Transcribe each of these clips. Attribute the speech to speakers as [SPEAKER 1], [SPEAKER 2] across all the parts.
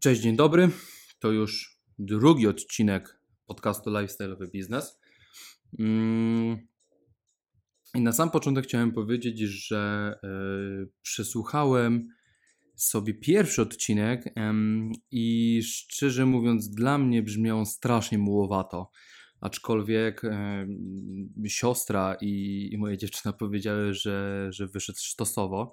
[SPEAKER 1] Cześć, dzień dobry. To już drugi odcinek podcastu Lifestyle'owy Biznes. Mm, I na sam początek chciałem powiedzieć, że yy, przesłuchałem sobie pierwszy odcinek i szczerze mówiąc, dla mnie brzmiał strasznie mułowato. Aczkolwiek siostra i, i moja dziewczyna powiedziały, że, że wyszedł sztosowo.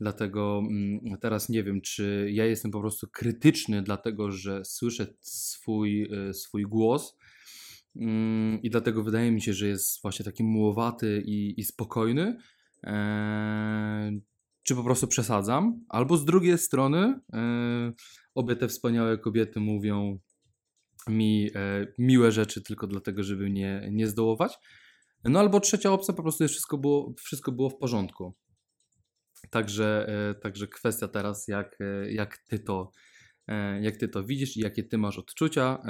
[SPEAKER 1] Dlatego mm, teraz nie wiem, czy ja jestem po prostu krytyczny, dlatego że słyszę swój, e, swój głos mm, i dlatego wydaje mi się, że jest właśnie taki mułowaty i, i spokojny. Eee, czy po prostu przesadzam? Albo z drugiej strony, e, obie te wspaniałe kobiety mówią mi e, miłe rzeczy tylko dlatego, żeby nie, nie zdołować. No albo trzecia opcja, po prostu wszystko było, wszystko było w porządku. Także, e, także kwestia teraz, jak, e, jak, ty to, e, jak ty to widzisz i jakie ty masz odczucia.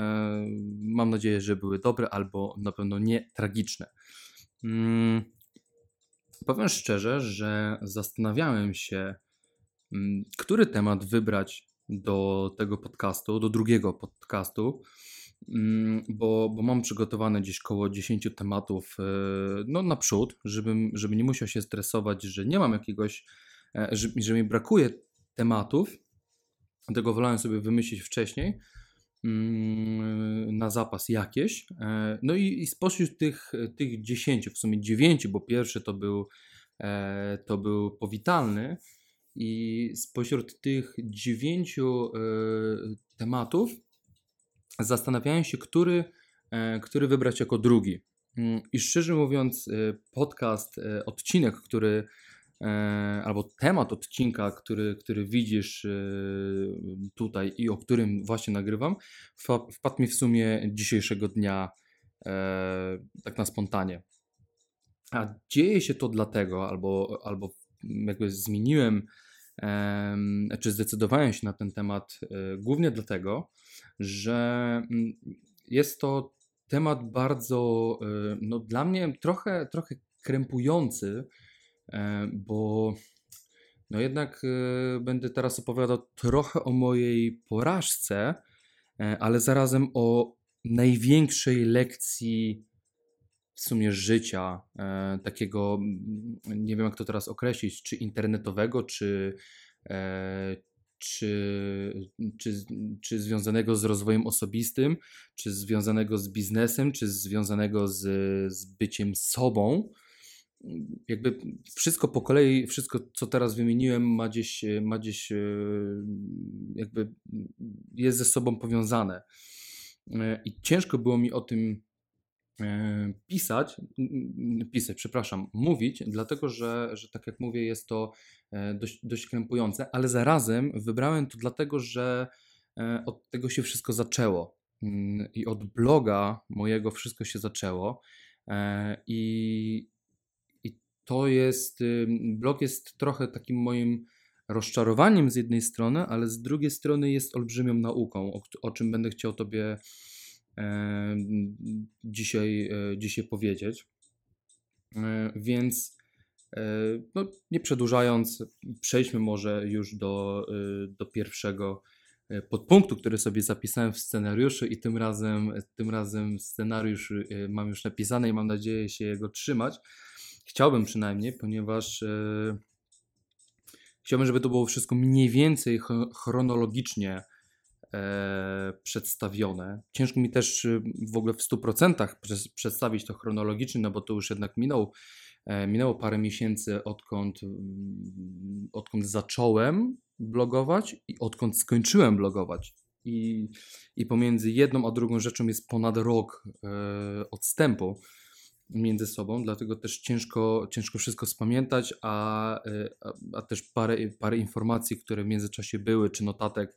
[SPEAKER 1] Mam nadzieję, że były dobre albo na pewno nie tragiczne. Mm, powiem szczerze, że zastanawiałem się, mm, który temat wybrać do tego podcastu, do drugiego podcastu, mm, bo, bo mam przygotowane gdzieś koło 10 tematów no, naprzód, żebym, żeby nie musiał się stresować, że nie mam jakiegoś że, że mi brakuje tematów, dlatego wolałem sobie wymyślić wcześniej mm, na zapas jakieś. E, no i, i spośród tych, tych 10, w sumie 9, bo pierwszy to był, e, to był powitalny, i spośród tych dziewięciu tematów zastanawiałem się, który, który wybrać jako drugi. Mm, I szczerze mówiąc, podcast, odcinek, który E, albo temat odcinka, który, który widzisz e, tutaj i o którym właśnie nagrywam, wpadł mi w sumie dzisiejszego dnia e, tak na spontanie. A dzieje się to dlatego, albo, albo jakby zmieniłem, czy zdecydowałem się na ten temat głównie dlatego, że mm, jest to temat bardzo, no dla mnie trochę, trochę krępujący, E, bo no jednak e, będę teraz opowiadał trochę o mojej porażce, e, ale zarazem o największej lekcji w sumie życia, takiego, nie wiem jak to teraz określić, czy internetowego, czy, czy, czy, czy związanego z rozwojem osobistym, czy związanego z biznesem, czy związanego z, z byciem sobą jakby wszystko po kolei, wszystko co teraz wymieniłem ma gdzieś, ma gdzieś e, jakby jest ze sobą powiązane. E, I ciężko było mi o tym e, pisać, pisać, przepraszam, mówić, dlatego że, że tak jak mówię, jest to dość, dość krępujące, ale zarazem wybrałem to dlatego, że od tego się wszystko zaczęło. Mm, I od bloga mojego wszystko się zaczęło. I, to jest, blog jest trochę takim moim rozczarowaniem z jednej strony, ale z drugiej strony jest olbrzymią nauką, o, o czym będę chciał Tobie e, dzisiaj, e, dzisiaj powiedzieć. E, więc e, no, nie przedłużając, przejdźmy może już do, e, do pierwszego e, podpunktu, który sobie zapisałem w scenariuszu i tym razem, tym razem scenariusz mam już napisany i mam nadzieję się jego trzymać. Chciałbym przynajmniej, ponieważ yy, chciałbym, żeby to było wszystko mniej więcej chronologicznie e, przedstawione. Ciężko mi też e, w ogóle w 100% przedstawić to chronologicznie, no bo to już jednak minął, e, minęło parę miesięcy odkąd, mm, odkąd zacząłem blogować i odkąd skończyłem blogować. I, I pomiędzy jedną a drugą rzeczą jest ponad rok e, odstępu między sobą, dlatego też ciężko, ciężko wszystko spamiętać, a, e, a, a, też parę, parę informacji, które w międzyczasie były, czy notatek,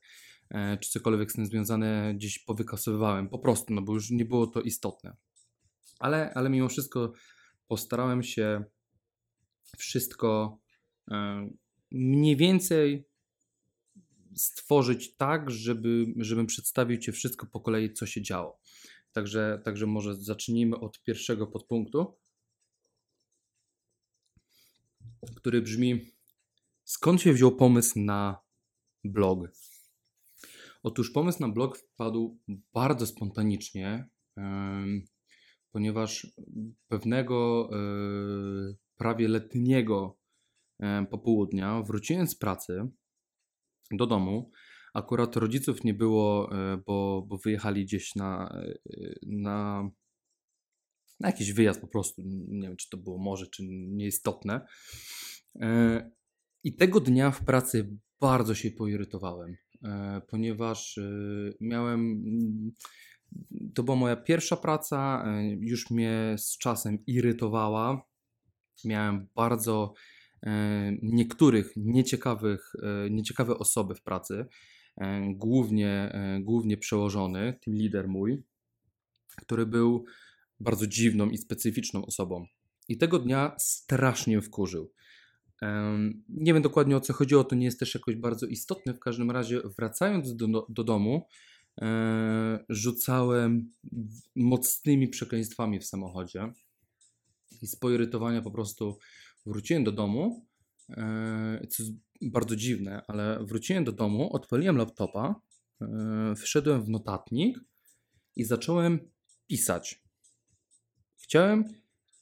[SPEAKER 1] e, czy cokolwiek z tym związane, gdzieś powykasowywałem, po prostu, no bo już nie było to istotne. Ale, ale mimo wszystko postarałem się wszystko e, mniej więcej stworzyć tak, żeby, żebym przedstawił Ci wszystko po kolei, co się działo. Także, także może zacznijmy od pierwszego podpunktu, który brzmi: Skąd się wziął pomysł na blog? Otóż pomysł na blog wpadł bardzo spontanicznie, ponieważ pewnego e, prawie letniego popołudnia wróciłem z pracy do domu. Akurat rodziców nie było, e, bo, bo wyjechali gdzieś na, na, na jakiś wyjazd po prostu. Nie wiem, czy to było może, czy nieistotne. I tego dnia w pracy bardzo się poirytowałem, ponieważ miałem to była moja pierwsza praca, e, już mnie z czasem irytowała. Miałem bardzo e, niektórych nieciekawych, e, nieciekawe osoby w pracy, głównie, głównie przełożony, team leader mój, który był bardzo dziwną i specyficzną osobą. I tego dnia strasznie wkurzył. Nie wiem dokładnie o co chodziło, to nie jest też jakoś bardzo istotne. W każdym razie, wracając do, do domu, E, rzucałem mocnymi przekleństwami w samochodzie i z poirytowania po prostu wróciłem do domu, e, co bardzo dziwne, ale wróciłem do domu, odpaliłem laptopa, e, wszedłem w notatnik i zacząłem pisać. Chciałem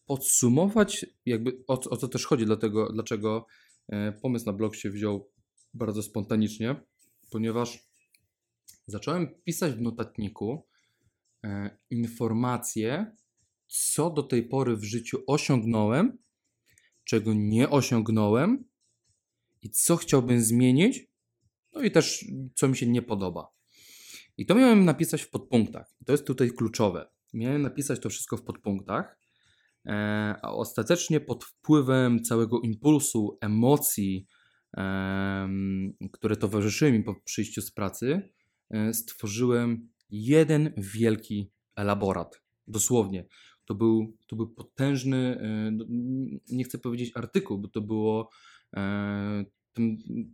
[SPEAKER 1] podsumować, jakby o, o co też chodzi, dlatego, dlaczego pomysł na blog się wziął bardzo spontanicznie, ponieważ zacząłem pisać w notatniku e, informacje, co do tej pory w życiu osiągnąłem, czego nie osiągnąłem i co chciałbym zmienić, no i też co mi się nie podoba. I to miałem napisać w podpunktach. To jest tutaj kluczowe. Miałem napisać to wszystko w podpunktach, e, a ostatecznie pod wpływem całego impulsu, emocji, które towarzyszyły mi po przyjściu z pracy, E, stworzyłem jeden wielki elaborat. Dosłownie. To był, to był potężny, e, nie chcę powiedzieć artykuł, bo to było. E,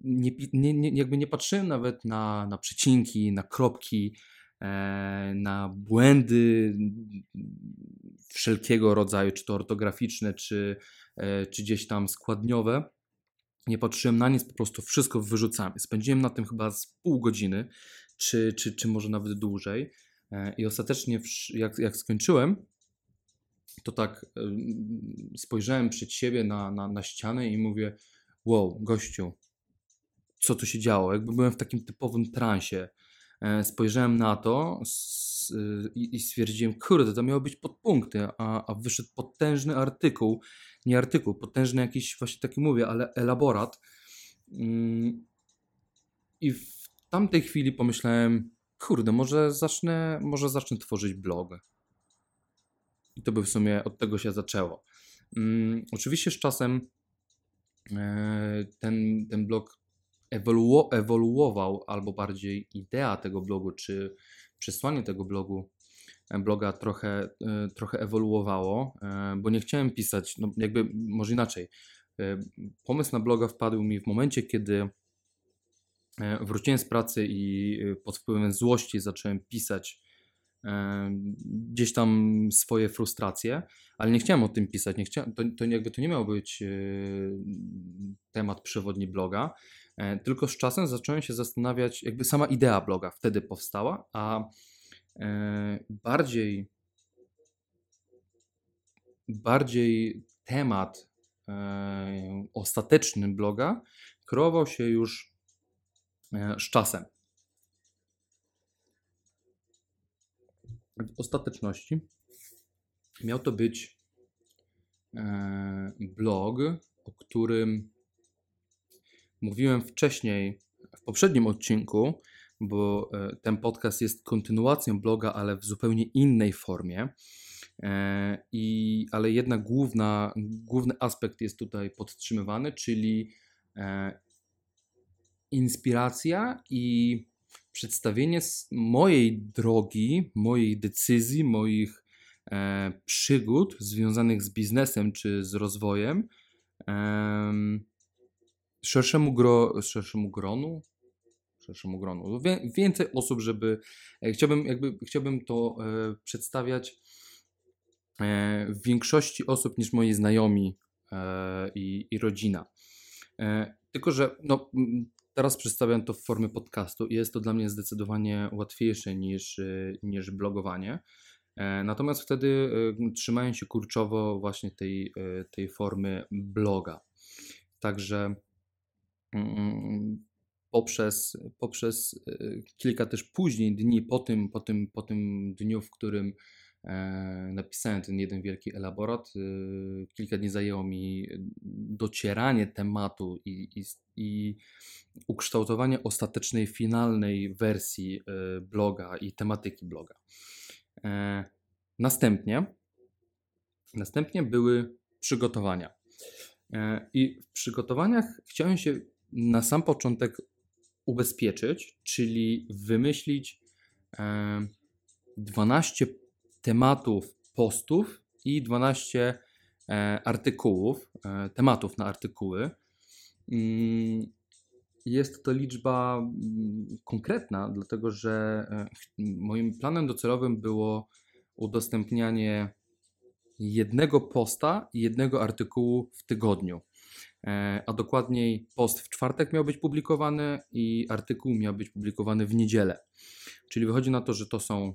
[SPEAKER 1] nie, nie, jakby nie patrzyłem nawet na, na przecinki, na kropki, na błędy wszelkiego rodzaju, czy to ortograficzne, czy, czy gdzieś tam składniowe. Nie patrzyłem na nic, po prostu wszystko wyrzucałem. Spędziłem na tym chyba z pół godziny czy, czy, czy może nawet dłużej. I ostatecznie, jak, jak skończyłem, to tak spojrzałem przed siebie na, na, na ścianę i mówię: Wow, gościu, co tu się działo? Jakby byłem w takim typowym transie. E, spojrzałem na to i, stwierdziłem: Kurde, to miało być podpunkty, a, a wyszedł potężny artykuł. Nie artykuł, potężny jakiś, właśnie taki mówię, ale elaborat. Mm, I w tamtej chwili pomyślałem, kurde, może zacznę, może zacznę tworzyć blog. I to by w sumie od tego się zaczęło. Um, oczywiście z czasem ten, ten blog ewoluo, ewoluował, albo bardziej idea tego blogu, czy przesłanie tego blogu, e, bloga trochę, e, trochę ewoluowało, e, bo nie chciałem pisać, no jakby może inaczej. E, pomysł na bloga wpadł mi w momencie, kiedy E, wróciłem z pracy i e, pod wpływem złości zacząłem pisać e, gdzieś tam swoje frustracje, ale nie chciałem o tym pisać. Nie chciałem, to, to jakby to nie miał być temat przewodni bloga, tylko z czasem zacząłem się zastanawiać, jakby sama idea bloga wtedy powstała, a bardziej bardziej temat ostateczny bloga kreował się już E, z czasem. W ostateczności miał to być e, blog, o którym mówiłem wcześniej w poprzednim odcinku, bo e, ten podcast jest kontynuacją bloga, ale w zupełnie innej formie. I, ale jednak główna, główny aspekt jest tutaj podtrzymywany, czyli inspiracja i przedstawienie mojej drogi, mojej decyzji, moich e, przygód związanych z biznesem czy z rozwojem e, szerszemu, gro, szerszemu gronu, szerszemu gronu, Wie, więcej osób, żeby e, chciałbym, jakby, chciałbym to e, przedstawiać e, w większości osób niż moi znajomi e, i, i rodzina. Tylko, że no, teraz przedstawiam to w formie podcastu i jest to dla mnie zdecydowanie łatwiejsze niż, niż blogowanie. Natomiast wtedy trzymają się kurczowo właśnie tej, tej formy bloga. Także mm, poprzez, poprzez kilka też później dni po tym, po tym, po tym dniu, w którym E, napisałem ten jeden wielki elaborat. E, kilka dni zajęło mi docieranie tematu i, i, i ukształtowanie ostatecznej, finalnej wersji e, bloga i tematyki bloga. Następnie, następnie były przygotowania. I w przygotowaniach chciałem się na sam początek ubezpieczyć, czyli wymyślić 12 tematów postów i 12 e, artykułów, e, tematów na artykuły. Mm, jest to liczba mm, konkretna, dlatego że e, moim planem docelowym było udostępnianie jednego posta i jednego artykułu w tygodniu. A dokładniej post w czwartek miał być publikowany i artykuł miał być publikowany w niedzielę. Czyli wychodzi na to, że to są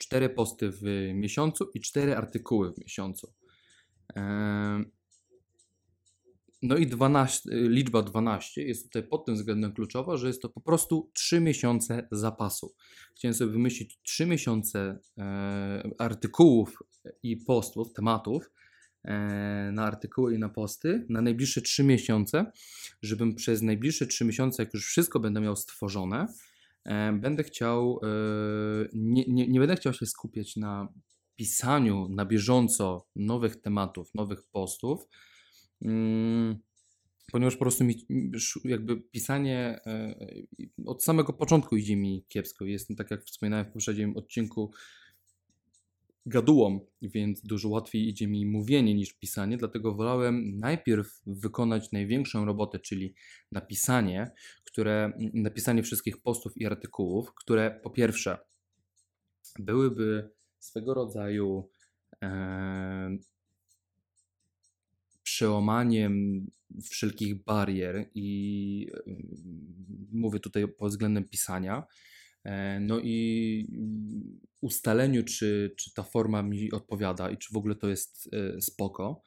[SPEAKER 1] cztery posty w miesiącu i cztery artykuły w miesiącu. No i 12, liczba 12 jest tutaj pod tym względem kluczowa, że jest to po prostu 3 miesiące zapasu. Chciałem sobie wymyślić 3 miesiące e, artykułów i postów, tematów e, na artykuły i na posty na najbliższe 3 miesiące, żebym przez najbliższe 3 miesiące, jak już wszystko będę miał stworzone, będę chciał, e, nie, nie, nie będę chciał się skupiać na pisaniu na bieżąco nowych tematów, nowych postów, mm, ponieważ po prostu mi jakby pisanie e, od samego początku idzie mi kiepsko. Jestem, tak jak wspominałem w poprzednim odcinku, gadułą, więc dużo łatwiej idzie mi mówienie niż pisanie, dlatego wolałem najpierw wykonać największą robotę, czyli napisanie, które, napisanie wszystkich postów i artykułów, które po pierwsze byłyby swego rodzaju e, przełamaniem wszelkich barier i e, mówię tutaj pod względem pisania, no i ustaleniu, czy, czy ta forma mi odpowiada i czy w ogóle to jest e, spoko.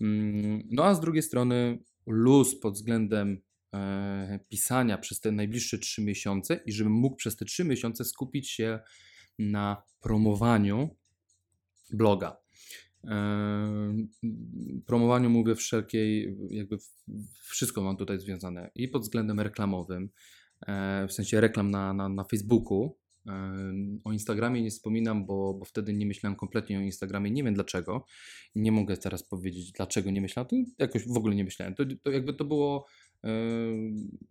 [SPEAKER 1] Mm, no a z drugiej strony luz pod względem e, pisania przez te najbliższe trzy miesiące i żebym mógł przez te trzy miesiące skupić się na promowaniu bloga. Promowaniu mówię wszelkiej, jakby wszystko mam tutaj związane i pod względem reklamowym, E, w sensie reklam na, na, na Facebooku. E, o Instagramie nie wspominam, bo, bo wtedy nie myślałem kompletnie o Instagramie. Nie wiem dlaczego. Nie mogę teraz powiedzieć, dlaczego nie myślałem. To jakoś w ogóle nie myślałem. To, to jakby to było. E,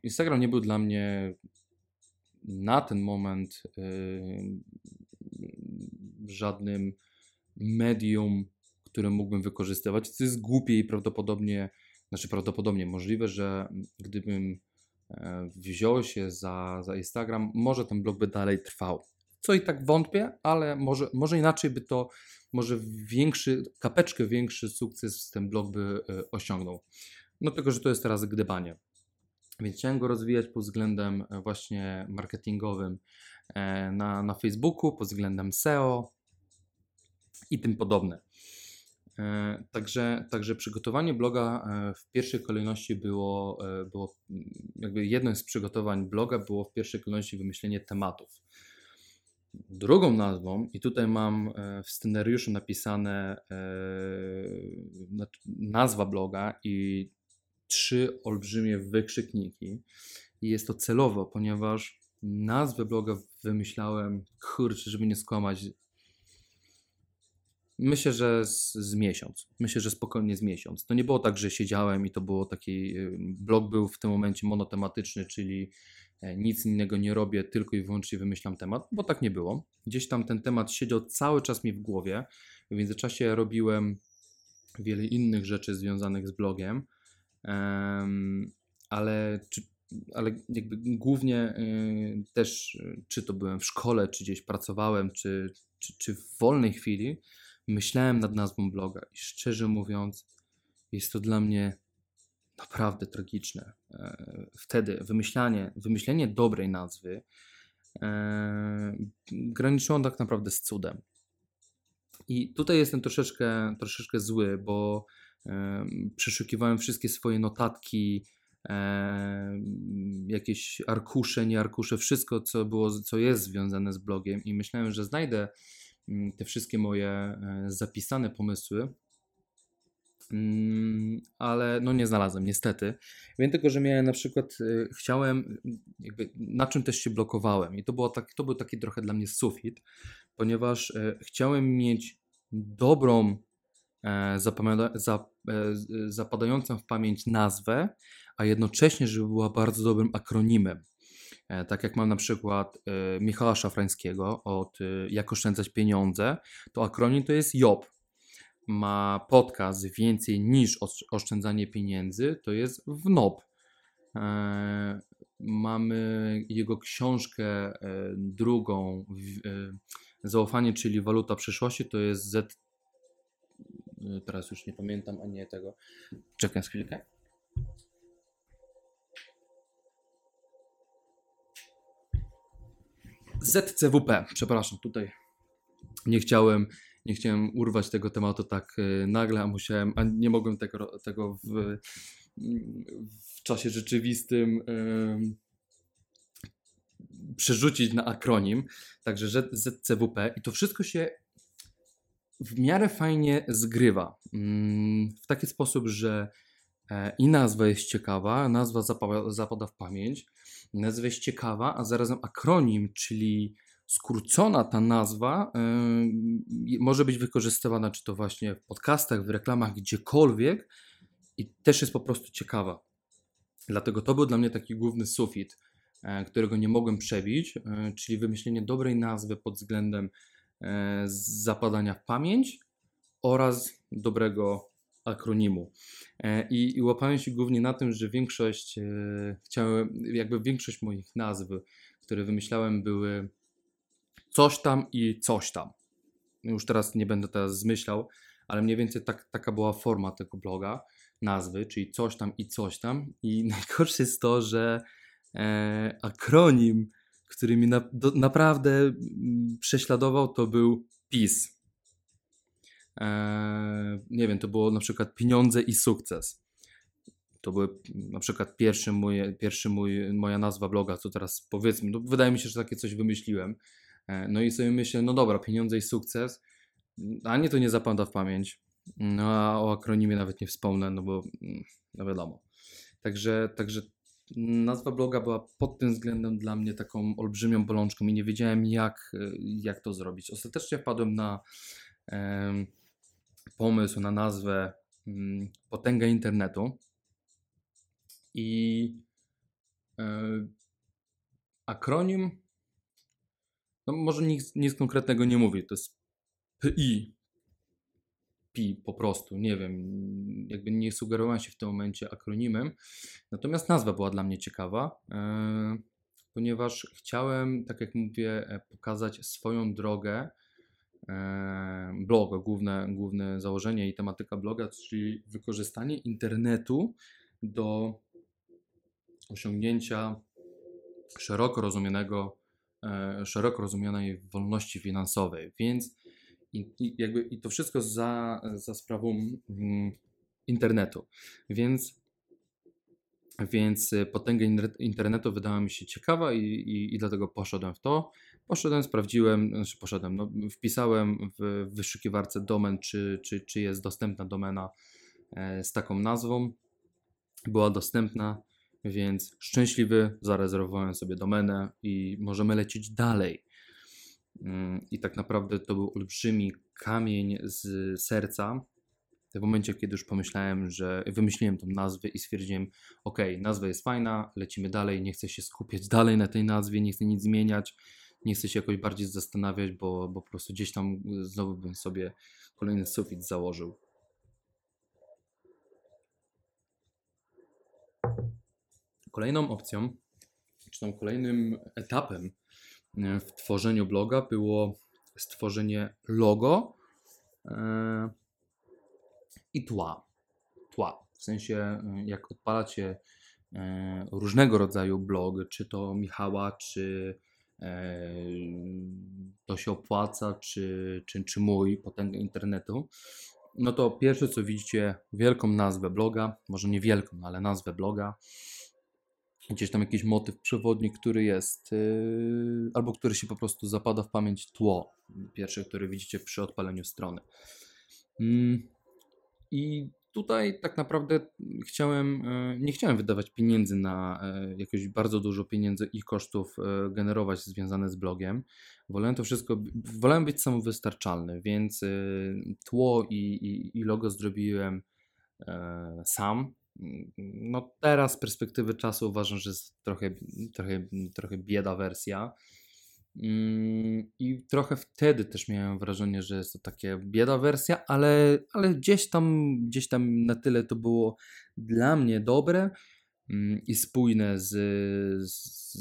[SPEAKER 1] Instagram nie był dla mnie na ten moment żadnym medium, które mógłbym wykorzystywać. To jest głupie i prawdopodobnie, znaczy prawdopodobnie możliwe, że gdybym E, wziął się za, za Instagram, może ten blog by dalej trwał. Co i tak wątpię, ale może, może inaczej by to, może większy, kapeczkę większy sukces ten blog by e, osiągnął. No tylko, że to jest teraz gdybanie. Więc chciałem go rozwijać pod względem e, właśnie marketingowym na, na Facebooku, pod względem SEO i tym podobne. E, także, także przygotowanie bloga e, w pierwszej kolejności było, e, było, jakby jednym z przygotowań bloga było w pierwszej kolejności wymyślenie tematów. Drugą nazwą, i tutaj mam w scenariuszu napisane nazwa bloga i trzy olbrzymie wykrzykniki. I jest to celowo, ponieważ nazwę bloga wymyślałem, kurczę, żeby nie skłamać, Myślę, że z, z, miesiąc. Myślę, że spokojnie z miesiąc. To nie było tak, że siedziałem i to było taki. Blog był w tym momencie monotematyczny, czyli e, nic innego nie robię, tylko i wyłącznie wymyślam temat, bo tak nie było. Gdzieś tam ten temat siedział cały czas mi w głowie. W międzyczasie robiłem wiele innych rzeczy związanych z blogiem, ale, czy, ale jakby głównie y, też, czy to byłem w szkole, czy gdzieś pracowałem, czy, czy, czy w wolnej chwili, myślałem nad nazwą bloga i szczerze mówiąc, jest to dla mnie naprawdę tragiczne. E, wtedy wymyślanie, wymyślenie dobrej nazwy e, graniczyło tak naprawdę z cudem. I tutaj jestem troszeczkę, troszeczkę zły, bo e, przeszukiwałem wszystkie swoje notatki, jakieś arkusze, nie arkusze, wszystko, co, było, co jest związane z blogiem, i myślałem, że znajdę te wszystkie moje zapisane pomysły Mm, ale no nie znalazłem niestety. Wiem tylko, że miałem na przykład, y, chciałem, jakby na czym też się blokowałem i to, było tak, to był taki trochę dla mnie sufit, ponieważ y, chciałem mieć dobrą, e, e, zapadającą w pamięć nazwę, a jednocześnie, żeby była bardzo dobrym akronimem. E, tak jak mam na przykład Michała Szafrańskiego od Jak oszczędzać pieniądze, to akronim to jest JOB, ma podcast więcej niż oszczędzanie pieniędzy, to jest WNOP. E, mamy jego książkę e, drugą, e, Zaufanie, czyli waluta przyszłości, to jest Z. Teraz już nie pamiętam, a nie tego. Czekaj chwilkę. ZCWP, przepraszam, tutaj nie chciałem nie chciałem urwać tego tematu tak e, nagle, a musiałem, a nie mogłem tego, tego w, w czasie rzeczywistym przerzucić na akronim, także ZCWP i to wszystko się w miarę fajnie zgrywa. Mm, w taki sposób, że e, i nazwa jest ciekawa, nazwa zapada, zapada w pamięć, nazwa jest ciekawa, a zarazem akronim, czyli skrócona ta nazwa yy, może być wykorzystywana czy to właśnie w podcastach, w reklamach, gdziekolwiek i też jest po prostu ciekawa. Dlatego to był dla mnie taki główny sufit, yy, którego nie mogłem przebić, yy, czyli wymyślenie dobrej nazwy pod względem zapadania w pamięć oraz dobrego akronimu. I, i łapałem się głównie na tym, że większość, chciałem, jakby większość moich nazw, które wymyślałem, były coś tam i coś tam. Już teraz nie będę teraz zmyślał, ale mniej więcej tak, taka była forma tego bloga, nazwy, czyli coś tam i coś tam. I najgorsze jest to, że e, akronim, który mi na, do, naprawdę mm, prześladował, to był PiS. E, nie wiem, to było na przykład pieniądze i sukces. To były na przykład pierwszy, mój, pierwszy mój, moja nazwa bloga, co teraz powiedzmy, no wydaje mi się, że takie coś wymyśliłem. E, no i sobie myślę, no dobra, pieniądze i sukces, ani to nie zapada w pamięć, no a o akronimie nawet nie wspomnę, no bo mm, no wiadomo. Także, także nazwa bloga była pod tym względem dla mnie taką olbrzymią bolączką i nie wiedziałem jak, jak to zrobić. Ostatecznie wpadłem na e, pomysł, na nazwę mm, Potęga Internetu. I e, akronim? No może nic, nic konkretnego nie mówi, to jest PI. PI po prostu, nie wiem, jakby nie sugerowałem się w tym momencie akronimem. Natomiast nazwa była dla mnie ciekawa, e, ponieważ chciałem, tak jak mówię, e, pokazać swoją drogę bloga, główne, główne założenie i tematyka bloga, czyli wykorzystanie internetu do osiągnięcia szeroko rozumianego E, szeroko rozumianej wolności finansowej. Więc i, i jakby, i to wszystko za, za sprawą mm, internetu. Więc, więc potęga internetu wydała mi się ciekawa i, i, i dlatego poszedłem w to. Poszedłem, sprawdziłem, znaczy poszedłem, no, wpisałem w wyszukiwarce domen, czy, czy, czy jest dostępna domena e, z taką nazwą. Była dostępna, więc szczęśliwy, zarezerwowałem sobie domenę i możemy lecieć dalej. Mm, I tak naprawdę to był olbrzymi kamień z serca. W momencie, kiedy już pomyślałem, że wymyśliłem tą nazwę i stwierdziłem, ok, nazwa jest fajna, lecimy dalej, nie chcę się skupiać dalej na tej nazwie, nie chcę nic zmieniać, nie chcę się jakoś bardziej zastanawiać, bo, bo po prostu gdzieś tam znowu bym sobie kolejny sufit założył. Kolejną opcją, czy tam kolejnym etapem e, w tworzeniu bloga było stworzenie logo e, i tła. Tła. W sensie, jak odpalacie różnego rodzaju blog, czy to Michała, czy to się opłaca, czy, czy, czy mój potęgę internetu, no to pierwsze co widzicie, wielką nazwę bloga, może nie wielką, ale nazwę bloga, gdzieś tam jakiś motyw przewodni, który jest, yy, albo który się po prostu zapada w pamięć tło, pierwsze, które widzicie przy odpaleniu strony. Yy. I tutaj tak naprawdę chciałem, e, nie chciałem wydawać pieniędzy na e, jakieś bardzo dużo pieniędzy i kosztów e, generować związane z blogiem. Wolałem to wszystko, wolałem być samowystarczalny, więc tło i, i, i logo zrobiłem sam. No teraz z perspektywy czasu uważam, że jest trochę, trochę, trochę bieda wersja I trochę wtedy też miałem wrażenie, że jest to takie bieda wersja, ale, ale gdzieś, tam, gdzieś tam na tyle to było dla mnie dobre mm, i spójne z, z,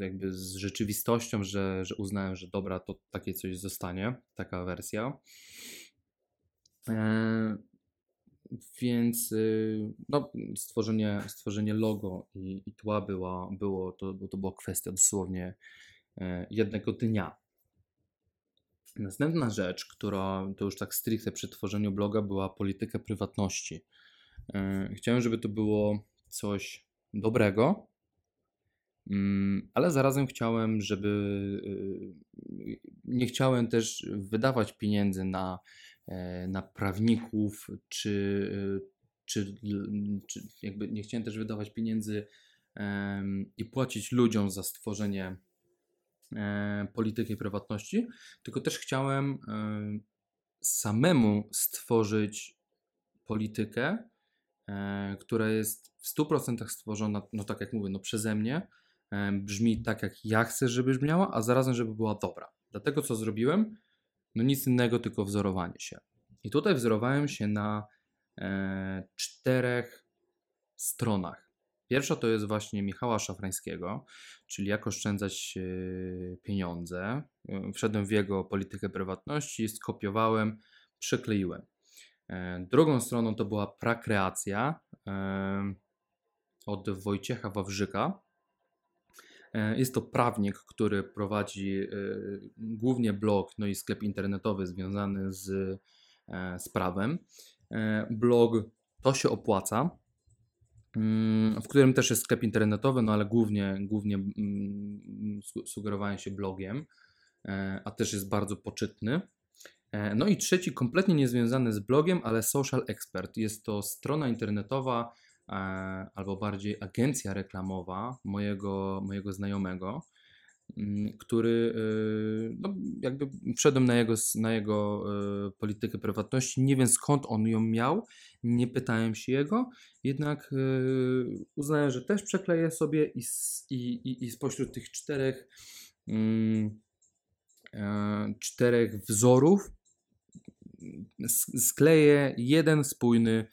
[SPEAKER 1] jakby z rzeczywistością, że, że uznałem, że dobra, to takie coś zostanie, taka wersja. E, więc y, no, stworzenie, stworzenie logo i, i tła była, było, to, to była kwestia dosłownie jednego dnia. Następna rzecz, która to już tak stricte przy tworzeniu bloga, była polityka prywatności. E, chciałem, żeby to było coś dobrego, mm, ale zarazem chciałem, żeby e, nie chciałem też wydawać pieniędzy na, na prawników, czy, czy, czy jakby nie chciałem też wydawać pieniędzy i płacić ludziom za stworzenie E, polityki prywatności, tylko też chciałem e, samemu stworzyć politykę, e, która jest w 100% stworzona, no tak jak mówię, no przeze mnie, brzmi tak jak ja chcę, żeby brzmiała, a zarazem, żeby była dobra. Dlatego co zrobiłem? No nic innego, tylko wzorowanie się. I tutaj wzorowałem się na czterech stronach. Pierwsza to jest właśnie Michała Szafrańskiego, czyli jak oszczędzać e, pieniądze. E, wszedłem w jego politykę prywatności, skopiowałem, przykleiłem. E, drugą stroną to była prakreacja od Wojciecha Wawrzyka. Jest to prawnik, który prowadzi głównie blog, no i sklep internetowy związany z, z prawem. Blog to się opłaca w którym też jest sklep internetowy, no ale głównie, głównie mm, sugerowałem się blogiem, e, a też jest bardzo poczytny. E, no i trzeci, kompletnie niezwiązany z blogiem, ale Social Expert. Jest to strona internetowa e, albo bardziej agencja reklamowa mojego, mojego znajomego, Mm, który y, no, jakby wszedłem na jego, na jego y, politykę prywatności. Nie wiem skąd on ją miał, nie pytałem się jego, jednak y, uznałem, że też przekleję sobie i, i, i spośród tych czterech, mm, e, czterech wzorów skleję jeden spójny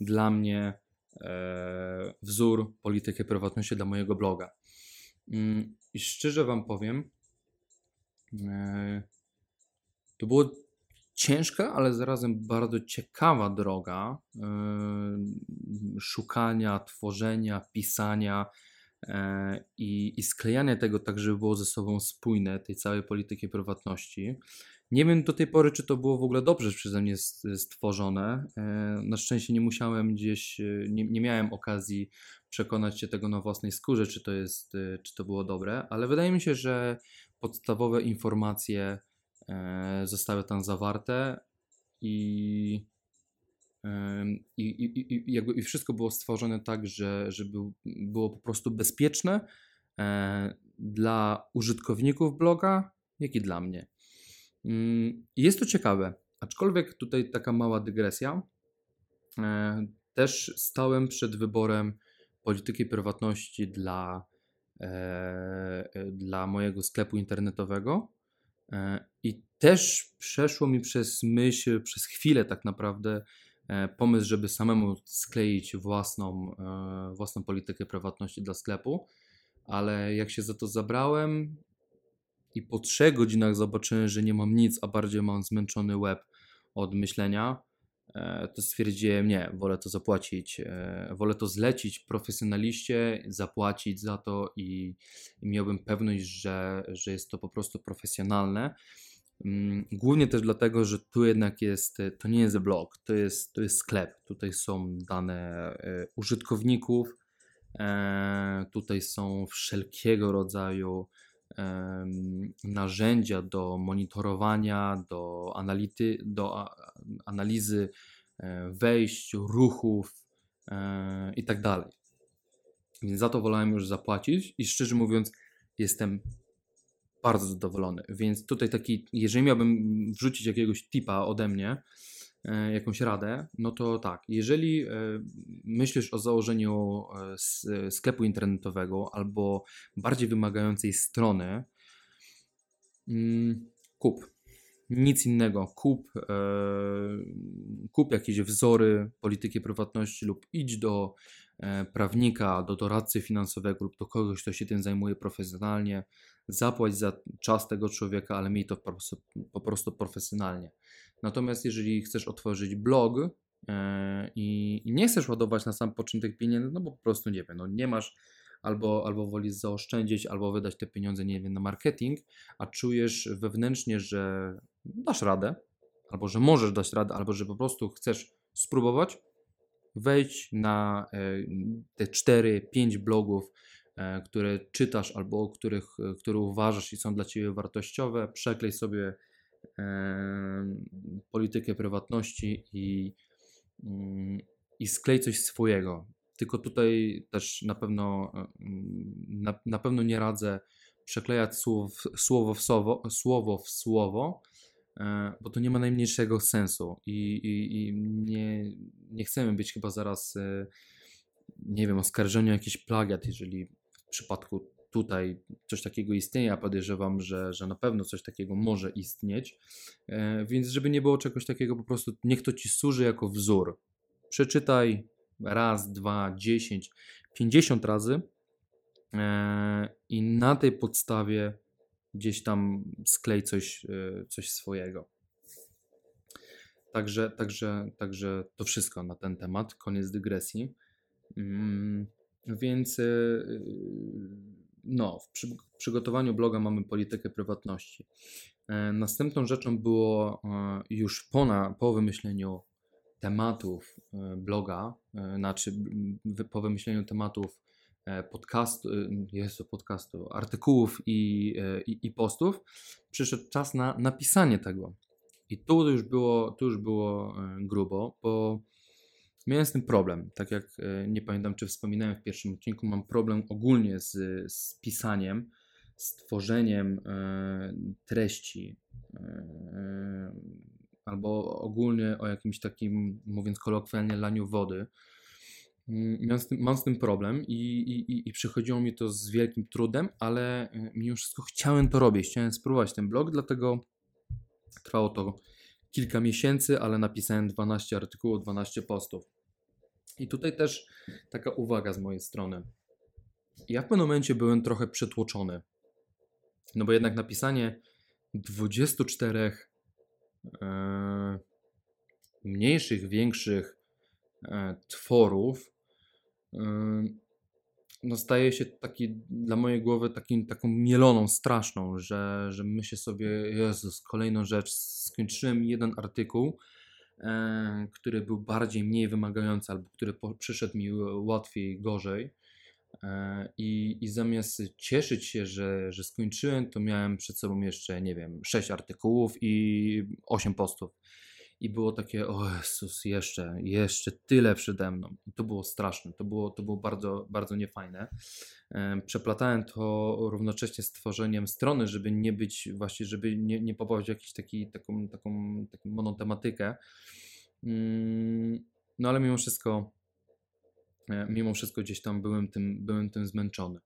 [SPEAKER 1] dla mnie e, wzór polityki prywatności dla mojego bloga. I szczerze Wam powiem, e, to było ciężka, ale zarazem bardzo ciekawa droga e, szukania, tworzenia, pisania e, i, i sklejania tego tak, żeby było ze sobą spójne, tej całej polityki prywatności. Nie wiem do tej pory, czy to było w ogóle dobrze przeze mnie stworzone. Na szczęście nie musiałem gdzieś, nie, nie miałem okazji przekonać się tego na własnej skórze, czy to, jest, y, czy to było dobre, ale wydaje mi się, że podstawowe informacje e, zostały tam zawarte i, i, i, i, jakby, i wszystko było stworzone tak, że, żeby było po prostu bezpieczne e, dla użytkowników bloga, jak i dla mnie. Mm, jest to ciekawe, aczkolwiek tutaj taka mała dygresja. E, też stałem przed wyborem polityki prywatności dla, e, e, dla mojego sklepu internetowego. I też przeszło mi przez myśl, przez chwilę tak naprawdę, pomysł, żeby samemu skleić własną, własną politykę prywatności dla sklepu, ale jak się za to zabrałem i po trzech godzinach zobaczyłem, że nie mam nic, a bardziej mam zmęczony web od myślenia, e, to stwierdziłem, nie, wolę to zapłacić, e, wolę to zlecić profesjonaliście, zapłacić za to i, i miałbym pewność, że, że jest to po prostu profesjonalne. Mm, głównie też dlatego, że tu jednak jest, to nie jest blog, to jest, to jest sklep. Tutaj są dane użytkowników, tutaj są wszelkiego rodzaju narzędzia do monitorowania, do, anality, do analizy e, wejść, ruchów e, i tak. Więc za to wolałem już zapłacić i szczerze mówiąc, jestem bardzo zadowolony. Więc tutaj taki, jeżeli miałbym wrzucić jakiegoś tipa ode mnie, jakąś radę, no to tak, jeżeli e, myślisz o założeniu e, sklepu internetowego albo bardziej wymagającej strony, mm, kup. Nic innego. Kup, kup jakieś wzory polityki prywatności lub idź do prawnika, do doradcy finansowego lub do kogoś, kto się tym zajmuje profesjonalnie. Zapłać za czas tego człowieka, ale miej to po prostu, profesjonalnie. Natomiast jeżeli chcesz otworzyć blog e, i, nie chcesz ładować na sam początek pieniędzy, no bo po prostu nie wiem, no nie masz albo, albo wolisz zaoszczędzić, albo wydać te pieniądze, nie wiem, na marketing, a czujesz wewnętrznie, że dasz radę, albo że możesz dać radę, albo że po prostu chcesz spróbować, wejdź na e, te 4-5 blogów, e, które czytasz albo których, które uważasz i są dla Ciebie wartościowe, przeklej sobie politykę prywatności i, mm, i sklej coś swojego. Tylko tutaj też na pewno, na, na pewno nie radzę przeklejać słowo, w słowo, słowo w słowo, e, bo to nie ma najmniejszego sensu i, i, i nie, nie chcemy być chyba zaraz, e, nie wiem, oskarżeni o jakiś plagiat, jeżeli w przypadku tutaj coś takiego istnieje, a podejrzewam, że, że na pewno coś takiego może istnieć. E, więc żeby nie było czegoś takiego, po prostu niech to ci służy jako wzór. Przeczytaj raz, dwa, dziesięć, pięćdziesiąt razy e, i na tej podstawie gdzieś tam sklej coś, e, coś swojego. Także, także, także to wszystko na ten temat. Koniec dygresji. Mm, więc no, w przy, przygotowaniu bloga mamy politykę prywatności. E, następną rzeczą było e, już po, na, po wymyśleniu tematów e, bloga, znaczy po wymyśleniu tematów podcastu, jest podcastu, artykułów i, i, i, postów, przyszedł czas na napisanie tego. I tu już było, tu już było grubo, bo Miałem z tym problem. Tak jak e, nie pamiętam, czy wspominałem w pierwszym odcinku, mam problem ogólnie z, z pisaniem, z tworzeniem e, treści, e, albo ogólnie o jakimś takim, mówiąc kolokwialnie, laniu wody. Mam z tym, mam z tym problem i, i, i przychodziło mi to z wielkim trudem, ale mimo wszystko chciałem to robić, chciałem spróbować ten blog, dlatego trwało to kilka miesięcy, ale napisałem 12 artykułów, 12 postów. I tutaj też taka uwaga z mojej strony. Ja w pewnym momencie byłem trochę przytłoczony. No bo jednak napisanie 24 e, mniejszych, większych e, tworów no staje się taki dla mojej głowy takim, taką mieloną, straszną, że, że myślę sobie, Jezus, kolejną rzecz, skończyłem jeden artykuł, e, który był bardziej, mniej wymagający, albo który po, przyszedł mi łatwiej, gorzej. E, I, I zamiast cieszyć się, że, że skończyłem, to miałem przed sobą jeszcze, nie wiem, 6 artykułów i 8 postów. I było takie, o Jezus, jeszcze, jeszcze tyle przede mną. I to było straszne, to było, to było bardzo, bardzo niefajne. Przeplatałem to równocześnie z tworzeniem strony, żeby nie być, właśnie, żeby nie, nie popaść w jakąś taki, taką, taką, taką monotematykę. Mm, no ale mimo wszystko, e, mimo wszystko gdzieś tam byłem tym, byłem tym zmęczony.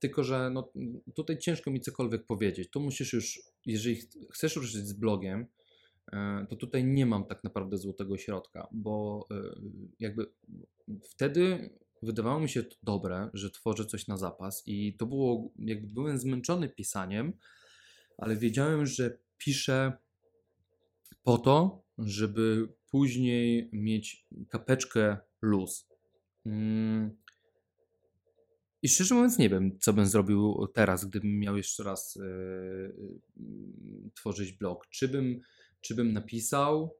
[SPEAKER 1] Tylko, że no, tutaj ciężko mi cokolwiek powiedzieć. Tu musisz już, jeżeli chcesz ruszyć z blogiem, E, to tutaj nie mam tak naprawdę złotego środka, bo e, jakby wtedy wydawało mi się to dobre, że tworzę coś na zapas i to było, jakby byłem zmęczony pisaniem, ale wiedziałem, że piszę po to, żeby później mieć kapeczkę luz. Mm. I szczerze mówiąc, nie wiem, co bym zrobił teraz, gdybym miał jeszcze raz yy, tworzyć blog. Czy bym, czy bym napisał,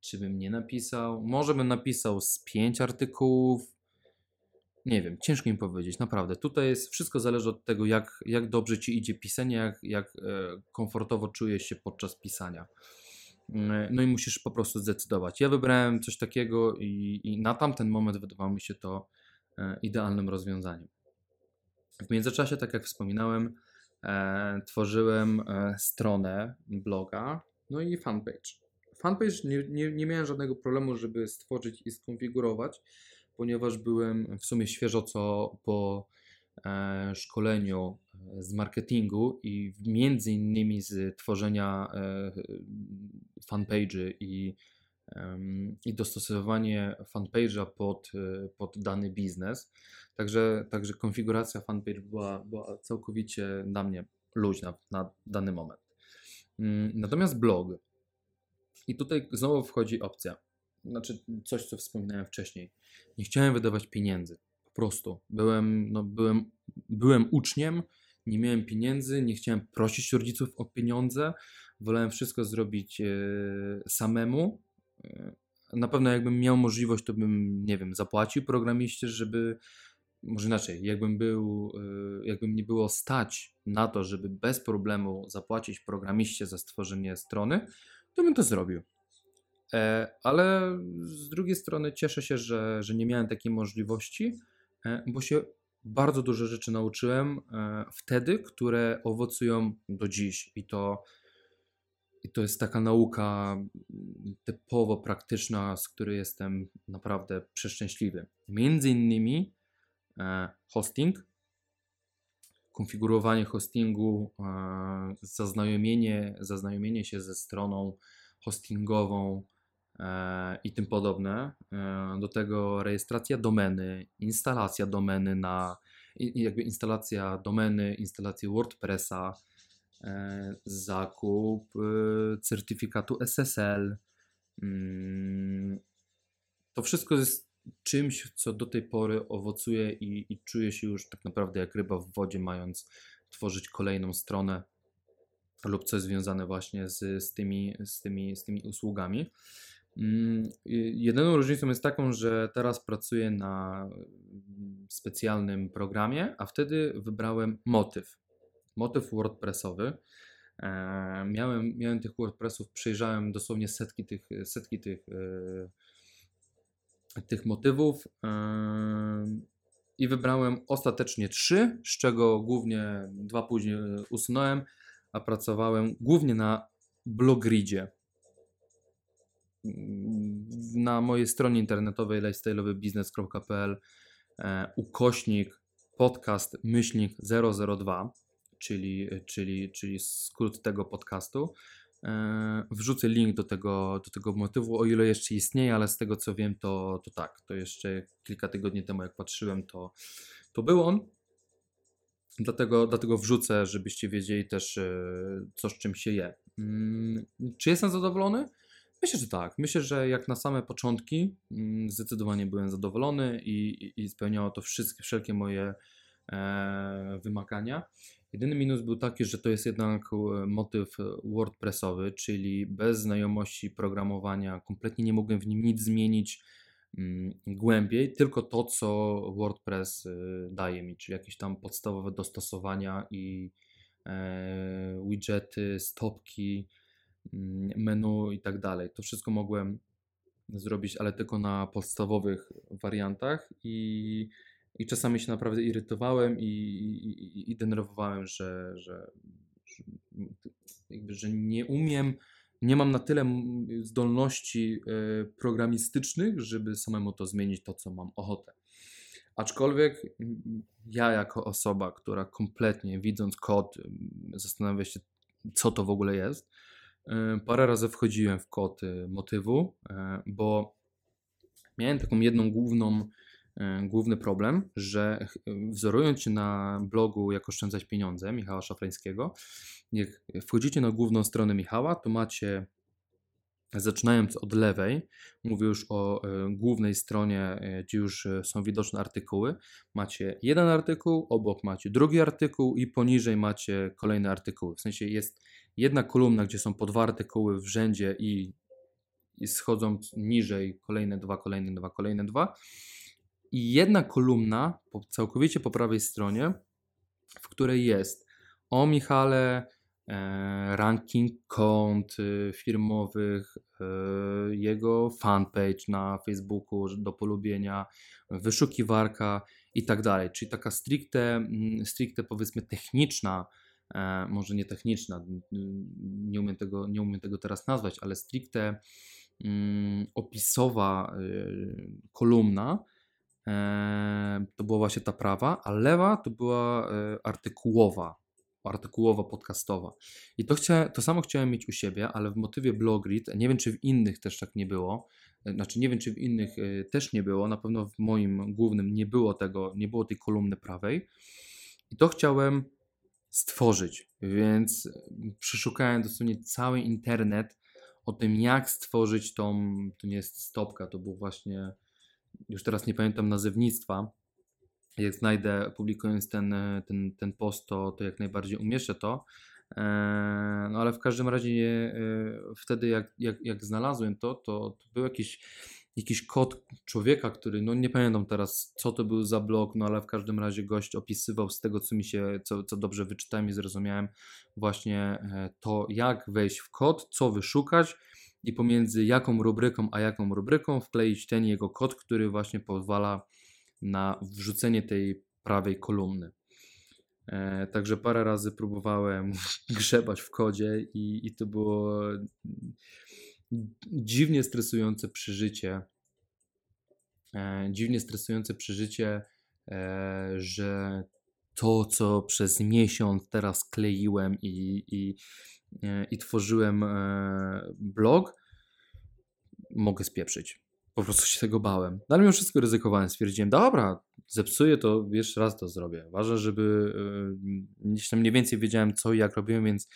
[SPEAKER 1] czy bym nie napisał? Może bym napisał z pięć artykułów. Nie wiem, ciężko mi powiedzieć, naprawdę. Tutaj jest, wszystko zależy od tego, jak, jak dobrze ci idzie pisanie, jak, jak e, komfortowo czujesz się podczas pisania. Mm, no i musisz po prostu zdecydować. Ja wybrałem coś takiego i, i na tamten moment wydawało mi się to e, idealnym rozwiązaniem. W międzyczasie, tak jak wspominałem, e, tworzyłem e, stronę bloga, no i fanpage. Fanpage nie, nie, nie miałem żadnego problemu, żeby stworzyć i skonfigurować, ponieważ byłem w sumie świeżo co po e, szkoleniu e, z marketingu i między innymi z tworzenia e, fanpage'y i, i dostosowywanie fanpage'a pod, pod dany biznes. Także, także konfiguracja fanpage była, była całkowicie dla mnie luźna na dany moment. Mm, natomiast blog i tutaj znowu wchodzi opcja. Znaczy coś, co wspominałem wcześniej. Nie chciałem wydawać pieniędzy. Po prostu. Byłem, no, byłem, byłem uczniem, nie miałem pieniędzy, nie chciałem prosić rodziców o pieniądze. Wolałem wszystko zrobić e, samemu. E, na pewno jakbym miał możliwość, to bym, nie wiem, zapłacił programiście, żeby może inaczej, jakbym był, e, jakbym nie było stać na to, żeby bez problemu zapłacić programiście za stworzenie strony, to bym to zrobił. E, ale z drugiej strony cieszę się, że, że nie miałem takiej możliwości, e, bo się bardzo dużo rzeczy nauczyłem wtedy, które owocują do dziś. I to, i to jest taka nauka typowo praktyczna, z której jestem naprawdę przeszczęśliwy. Między innymi hosting, konfigurowanie hostingu, zaznajomienie, zaznajomienie się ze stroną hostingową e, i tym podobne. E, do tego rejestracja domeny, instalacja domeny na jakby instalacja domeny, instalacja WordPressa, e, zakup certyfikatu SSL. Mm, to wszystko jest czymś, co do tej pory owocuje i, i czuję się już tak naprawdę jak ryba w wodzie, mając tworzyć kolejną stronę lub coś związane właśnie z, z, tymi, z, tymi, z tymi usługami. Mm, jedyną różnicą jest taką, że teraz pracuję na specjalnym programie, a wtedy wybrałem motyw. Motyw WordPressowy. E, miałem, miałem tych WordPressów, przejrzałem dosłownie setki tych, setki tych, e, tych motywów i wybrałem ostatecznie trzy, z czego głównie dwa później usunąłem a pracowałem głównie na Blogridzie. Na mojej stronie internetowej lifestyle'owybiznes.pl e, ukośnik podcast myślnik 002, czyli, czyli, czyli skrót tego podcastu. E, wrzucę link do tego, do tego motywu, o ile jeszcze istnieje, ale z tego co wiem, to, to tak. To jeszcze kilka tygodni temu, jak patrzyłem, to, to był on. Dlatego, dlatego wrzucę, żebyście wiedzieli też, e, co z czym się je. Mm, czy jestem zadowolony? Myślę, że tak. Myślę, że jak na same początki mm, zdecydowanie byłem zadowolony i, i, i spełniało to wszystkie, wszelkie moje e, wymagania. Jedyny minus był taki, że to jest jednak e, motyw WordPressowy, czyli bez znajomości programowania kompletnie nie mogłem w nim nic zmienić Mm, głębiej, tylko to, co WordPress y, daje mi, czyli jakieś tam podstawowe dostosowania i e, widgety, stopki, mm, menu i tak dalej. To wszystko mogłem zrobić, ale tylko na podstawowych wariantach i, i czasami się naprawdę irytowałem i, i, i denerwowałem, że, że, że, jakby, że nie umiem nie mam na tyle zdolności e, programistycznych, żeby samemu to zmienić to, co mam ochotę. Aczkolwiek ja, jako osoba, która kompletnie widząc kod, zastanawia się, co to w ogóle jest, e, parę razy wchodziłem w kod e, motywu, bo miałem taką jedną główną, główny problem, że wzorując się na blogu Jak oszczędzać pieniądze Michała Szafrańskiego, jak wchodzicie na główną stronę Michała, to macie zaczynając od lewej, mówię już o e, głównej stronie, e, gdzie już e, są widoczne artykuły. Macie jeden artykuł, obok macie drugi artykuł i poniżej macie kolejne artykuły. W sensie jest jedna kolumna, gdzie są po dwa artykuły w rzędzie i, i schodząc niżej kolejne dwa, kolejne dwa, kolejne dwa. I jedna kolumna całkowicie po prawej stronie, w której jest o Michale, E, ranking kont y, firmowych, e, jego fanpage na Facebooku do polubienia, wyszukiwarka i tak dalej. Czyli taka stricte, mm, stricte powiedzmy techniczna, e, może nie techniczna, nie umiem tego, nie umiem tego teraz nazwać, ale stricte mm, opisowa kolumna, to była właśnie ta prawa, a lewa to była artykułowa artykułowa, podcastowa. I to, chcia, to samo chciałem mieć u siebie, ale w motywie Blogrit, nie wiem czy w innych też tak nie było, e, znaczy nie wiem czy w innych e, też nie było, na pewno w moim głównym nie było tego, nie było tej kolumny prawej. I to chciałem stworzyć, więc przeszukałem dosłownie cały internet o tym, jak stworzyć tą, to nie jest stopka, to był właśnie, już teraz nie pamiętam nazewnictwa, jak znajdę, publikując ten, ten, ten post, to, to jak najbardziej umieszczę to. E, no ale w każdym razie e, wtedy jak, jak, jak znalazłem to, to, to był jakiś, jakiś kod człowieka, który, no nie pamiętam teraz co to był za blog, no ale w każdym razie gość opisywał z tego co mi się, co, co dobrze wyczytałem i zrozumiałem właśnie e, to jak wejść w kod, co wyszukać i pomiędzy jaką rubryką a jaką rubryką wkleić ten jego kod, który właśnie pozwala na wrzucenie tej prawej kolumny. E, także parę razy próbowałem grzebać w kodzie i, i to było dziwnie stresujące przeżycie. E, dziwnie stresujące przeżycie, e, że to, co przez miesiąc teraz kleiłem i, i, i tworzyłem blog, mogę spieprzyć po prostu się tego bałem. No ale mimo wszystko ryzykowałem. Stwierdziłem, dobra, zepsuję to, jeszcze raz to zrobię. Ważne, żeby yy, gdzieś tam mniej więcej wiedziałem co i jak robiłem, więc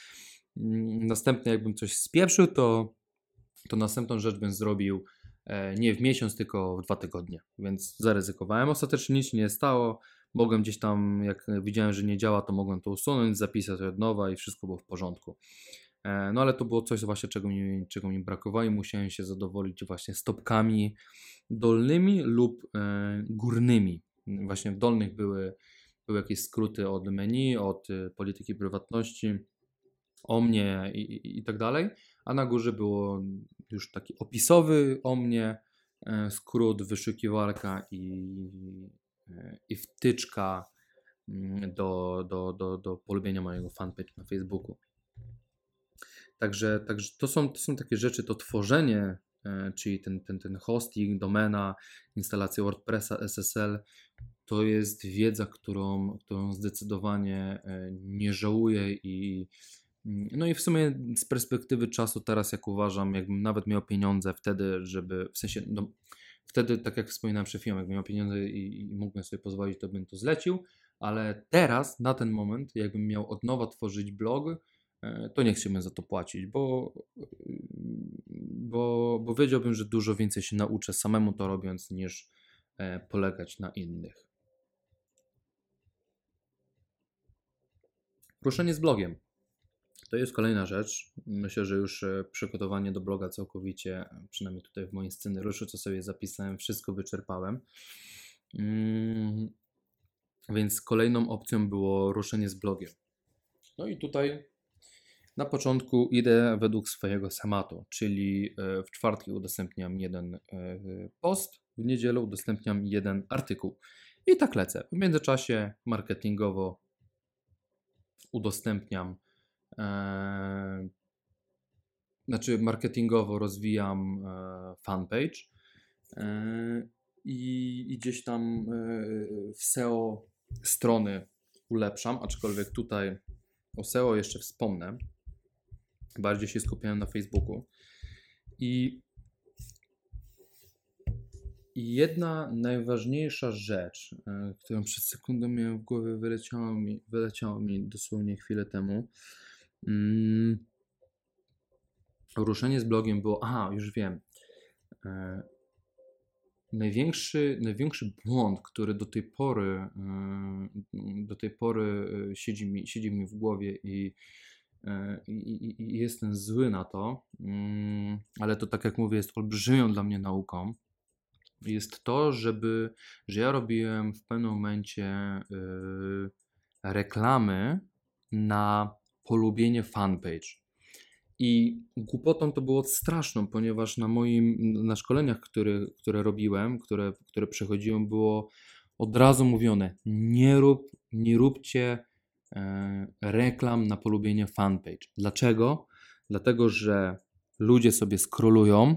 [SPEAKER 1] yy, następnie jakbym coś spieprzył, to, to następną rzecz bym zrobił e, nie w miesiąc, tylko w dwa tygodnie. Więc zaryzykowałem. Ostatecznie nic nie stało. Mogłem gdzieś tam, jak widziałem, że nie działa, to mogłem to usunąć, zapisać od nowa i wszystko było w porządku. E, no ale to było coś właśnie, czego mi, czego mi brakowało i musiałem się zadowolić właśnie stopkami dolnymi lub e, górnymi. Właśnie w dolnych były, były jakieś skróty od menu, od e, polityki prywatności, o mnie i, i, i tak dalej, a na górze było już taki opisowy o mnie, skrót, wyszukiwarka i, i wtyczka mm, do, do, do, do polubienia mojego fanpage na Facebooku. Także, także to, są, to są takie rzeczy, to tworzenie, e, czyli ten, ten, ten hosting, domena, instalacja WordPressa, SSL, to jest wiedza, którą, którą zdecydowanie e, nie żałuję i no i w sumie z perspektywy czasu teraz jak uważam, jakbym nawet miał pieniądze wtedy, żeby, w sensie, no, wtedy tak jak wspominałem przed chwilą, jakbym miał pieniądze i, i mógłbym sobie pozwolić, to bym to zlecił, ale teraz, na ten moment, jakbym miał od nowa tworzyć blog, E, to nie chciałbym za to płacić, bo, bo, bo wiedziałbym, że dużo więcej się nauczę samemu to robiąc, niż e, polegać na innych. Ruszenie z blogiem. To jest kolejna rzecz. Myślę, że już e, przygotowanie do bloga całkowicie, przynajmniej tutaj w moim scenariuszu, co sobie zapisałem, wszystko wyczerpałem. Mm, więc kolejną opcją było ruszenie z blogiem. No i tutaj na początku idę według swojego schematu, czyli e, w czwartki udostępniam jeden e, post, w niedzielę udostępniam jeden artykuł. I tak lecę. W międzyczasie marketingowo udostępniam, e, znaczy marketingowo rozwijam e, fanpage e, i, i, gdzieś tam w SEO strony ulepszam, aczkolwiek tutaj o SEO jeszcze wspomnę, Bardziej się skupiałem na Facebooku. I, i jedna najważniejsza rzecz, którą przed sekundą miałem w głowie, wyleciało mi, wyleciało mi dosłownie chwilę temu. Mm, ruszenie z blogiem było, aha, już wiem. E, największy, największy błąd, który do tej pory, e, do tej pory e, siedzi mi, siedzi mi w głowie i, i, i jestem zły na to, mm, ale to tak jak mówię, jest olbrzymią dla mnie nauką, jest to, żeby, że ja robiłem w pewnym momencie reklamy na polubienie fanpage. I głupotą to było straszną, ponieważ na moim, na szkoleniach, które, które robiłem, które, które przechodziłem, było od razu mówione, nie rób, nie róbcie e, reklam na polubienie fanpage. Dlaczego? Dlatego, że ludzie sobie skrolują,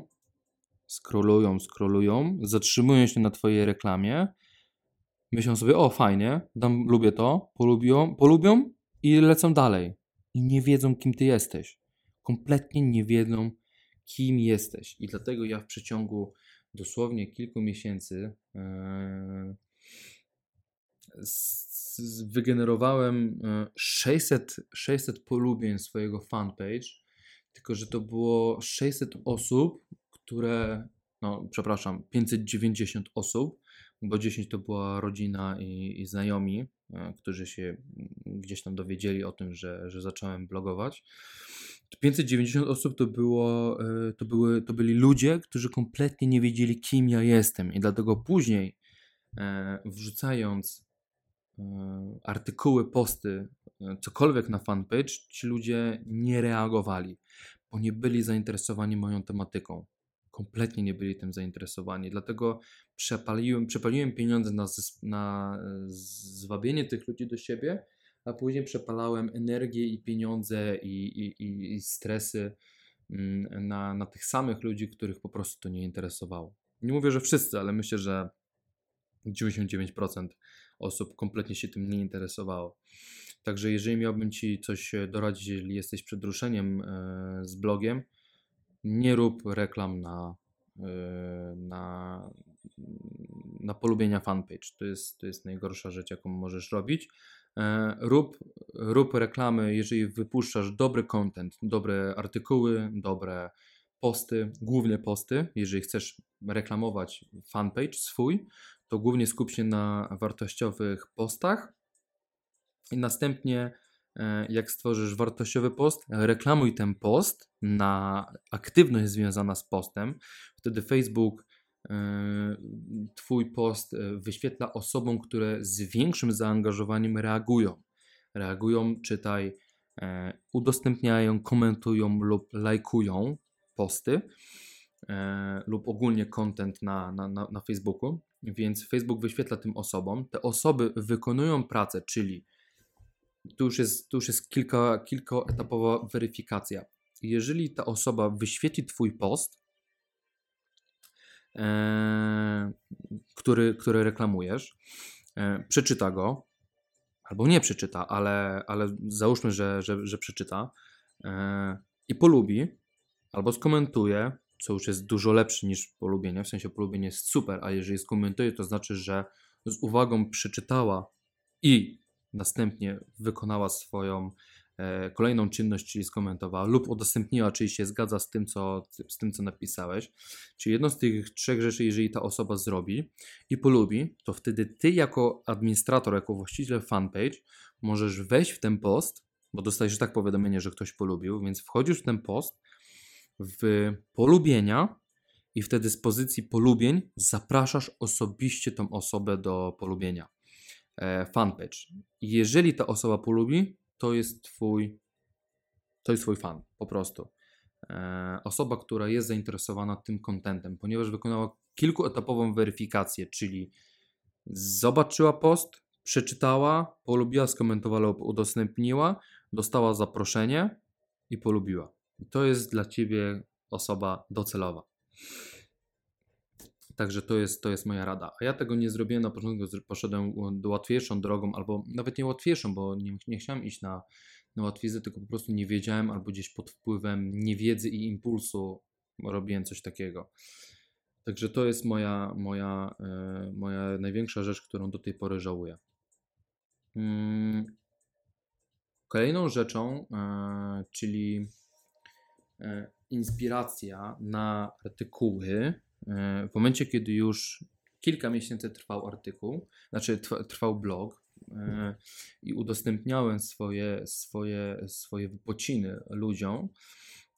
[SPEAKER 1] skrolują, skrolują, zatrzymują się na twojej reklamie, myślą sobie, o fajnie, dam, lubię to, polubią, polubią i lecą dalej. I nie wiedzą, kim ty jesteś kompletnie nie wiedzą, kim jesteś. I dlatego ja w przeciągu dosłownie kilku miesięcy e, wygenerowałem 600, e, 600 polubień swojego fanpage, tylko że to było 600 osób, które, no przepraszam, 590 osób, bo 10 to była rodzina i, i znajomi, którzy się gdzieś tam dowiedzieli o tym, że, że zacząłem blogować. 590 osób to, było, e, to, były, to byli ludzie, którzy kompletnie nie wiedzieli, kim ja jestem, i dlatego później, e, wrzucając e, artykuły, posty, cokolwiek na fanpage, ci ludzie nie reagowali, bo nie byli zainteresowani moją tematyką. Kompletnie nie byli tym zainteresowani. Dlatego przepaliłem, przepaliłem pieniądze na, na zwabienie tych ludzi do siebie a później przepalałem energię i pieniądze i, i, i stresy mm, na, na tych samych ludzi, których po prostu to nie interesowało. Nie mówię, że wszyscy, ale myślę, że 99% osób kompletnie się tym nie interesowało. Także jeżeli miałbym Ci coś doradzić, jeżeli jesteś przed ruszeniem e, z blogiem, nie rób reklam na, e, na, na polubienia fanpage. To jest, to jest najgorsza rzecz, jaką możesz robić. E, rób, rób reklamy, jeżeli wypuszczasz dobry content, dobre artykuły, dobre posty, główne posty. Jeżeli chcesz reklamować fanpage swój, to głównie skup się na wartościowych postach i następnie jak stworzysz wartościowy post, reklamuj ten post na aktywność związana z postem. Wtedy Facebook E, twój post e, wyświetla osobom, które z większym zaangażowaniem reagują. Reagują, czytaj, e, udostępniają, komentują lub lajkują posty lub ogólnie content na, na, na, na Facebooku. Więc Facebook wyświetla tym osobom. Te osoby wykonują pracę, czyli tu już jest, tu już jest kilka, kilkaetapowa weryfikacja. Jeżeli ta osoba wyświetli Twój post, E, który, który reklamujesz, e, przeczyta go, albo nie przeczyta, ale, ale załóżmy, że, że, że przeczyta e, i polubi, albo skomentuje, co już jest dużo lepsze niż polubienie, w sensie polubienie jest super, a jeżeli skomentuje, to znaczy, że z uwagą przeczytała i następnie wykonała swoją E, kolejną czynność, czyli skomentowała lub udostępniła, czyli się zgadza z tym, co, z tym, co napisałeś. Czyli jedną z tych trzech rzeczy, jeżeli ta osoba zrobi i polubi, to wtedy ty jako administrator, jako właściciel fanpage możesz wejść w ten post, bo dostajesz tak powiadomienie, że ktoś polubił, więc wchodzisz w ten post w polubienia i wtedy z pozycji polubień zapraszasz osobiście tą osobę do polubienia fanpage. Jeżeli ta osoba polubi, to jest twój, to jest twój fan, po prostu. E, osoba, która jest zainteresowana tym kontentem, ponieważ wykonała kilkuetapową weryfikację, czyli zobaczyła post, przeczytała, polubiła, skomentowała lub udostępniła, dostała zaproszenie i polubiła. I to jest dla ciebie osoba docelowa. Także to jest, to jest moja rada. A ja tego nie zrobiłem na początku, poszedłem do łatwiejszą drogą, albo nawet nie łatwiejszą, bo nie, nie chciałem iść na, na łatwiznę, tylko po prostu nie wiedziałem, albo gdzieś pod wpływem niewiedzy i impulsu robiłem coś takiego. Także to jest moja, moja, yy, moja największa rzecz, którą do tej pory żałuję. Yy. Kolejną rzeczą, yy, czyli inspiracja na artykuły w momencie, kiedy już kilka miesięcy trwał artykuł, znaczy trwał blog i udostępniałem swoje, swoje, swoje wypociny ludziom,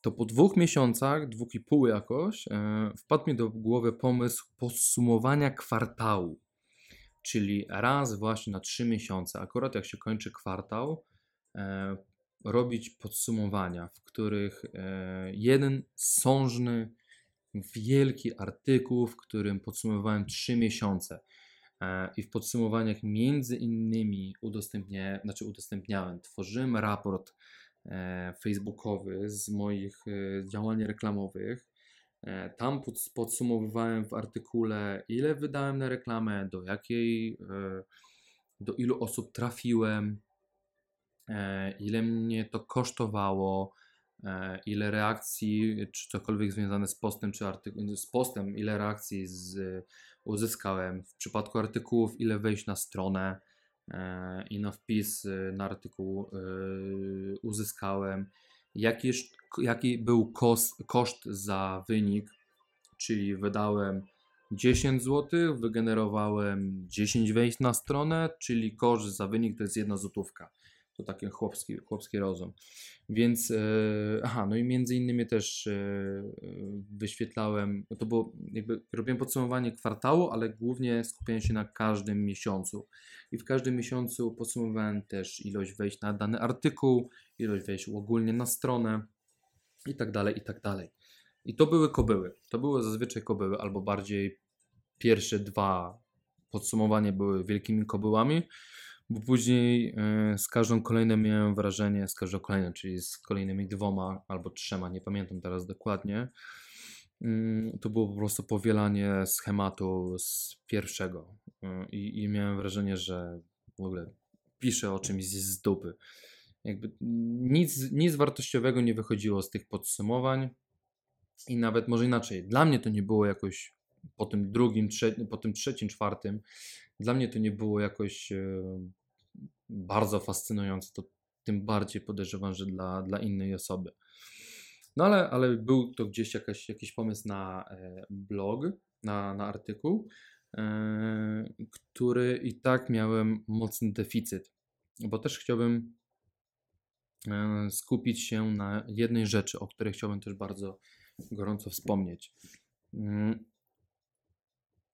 [SPEAKER 1] to po dwóch miesiącach, dwóch i pół jakoś, wpadł mi do głowy pomysł podsumowania kwartału. Czyli raz właśnie na trzy miesiące, akurat jak się kończy kwartał, robić podsumowania, w których e, jeden sążny, wielki artykuł, w którym podsumowałem trzy miesiące. E, I w podsumowaniach między innymi udostępniałem, znaczy udostępniałem, tworzyłem raport e, facebookowy z moich działań reklamowych. Tam podsumowywałem w artykule, ile wydałem na reklamę, do jakiej, do ilu osób trafiłem, E, ile mnie to kosztowało, e, ile reakcji, czy cokolwiek związane z postem, czy artyku- z postem, ile reakcji z, uzyskałem. W przypadku artykułów, ile wejść na stronę e, i na wpis na artykuł uzyskałem. Jaki, jaki był koszt, koszt za wynik, czyli wydałem 10 zł, wygenerowałem 10 wejść na stronę, czyli koszt za wynik to jest jedna złotówka. To taki chłopski, chłopski rozum. Więc, e, aha, no i między innymi też e, wyświetlałem, no to było jakby, robiłem podsumowanie kwartału, ale głównie skupiałem się na każdym miesiącu. I w każdym miesiącu podsumowałem też ilość wejść na dany artykuł, ilość wejść ogólnie na stronę i tak dalej, i tak dalej. I to były kobyły. To były zazwyczaj kobyły, albo bardziej pierwsze dwa podsumowania były wielkimi kobyłami, bo później e, z każdą kolejną miałem wrażenie, z każdą kolejną, czyli z kolejnymi dwoma albo trzema, nie pamiętam teraz dokładnie, mm, to było po prostu powielanie schematu z pierwszego e, i, i miałem wrażenie, że w ogóle piszę o czymś z dupy. Jakby nic, nic wartościowego nie wychodziło z tych podsumowań i nawet może inaczej, dla mnie to nie było jakoś po tym drugim, trze- po tym trzecim, czwartym dla mnie to nie było jakoś e, bardzo fascynujące, to tym bardziej podejrzewam, że dla, dla innej osoby. No ale, ale był to gdzieś jakaś, jakiś pomysł na e, blog, na, na artykuł, e, który i tak miałem mocny deficyt, bo też chciałbym skupić się na jednej rzeczy, o której chciałbym też bardzo gorąco wspomnieć.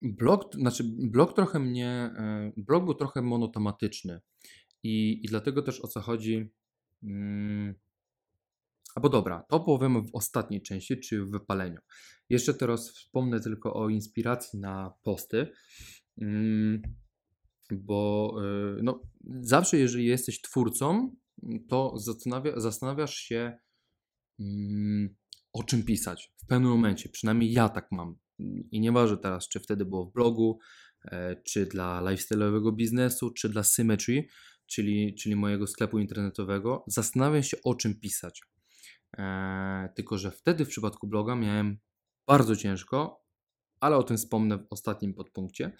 [SPEAKER 1] Blog, znaczy blog trochę mnie, e, blog był trochę monotematyczny i, i dlatego też o co chodzi. Hmm, albo dobra, to powiem w ostatniej części, czy w wypaleniu. Jeszcze teraz wspomnę tylko o inspiracji na posty, hmm, bo e, no, zawsze jeżeli jesteś twórcą, to zastanawia, zastanawiasz się, hmm, o czym pisać w pewnym momencie. Przynajmniej ja tak mam. I nieważne teraz, czy wtedy było w blogu, e, czy dla lifestyle'owego biznesu, czy dla Symmetry, czyli, czyli mojego sklepu internetowego, zastanawiam się o czym pisać. E, tylko, że wtedy w przypadku bloga miałem bardzo ciężko, ale o tym wspomnę w ostatnim podpunkcie.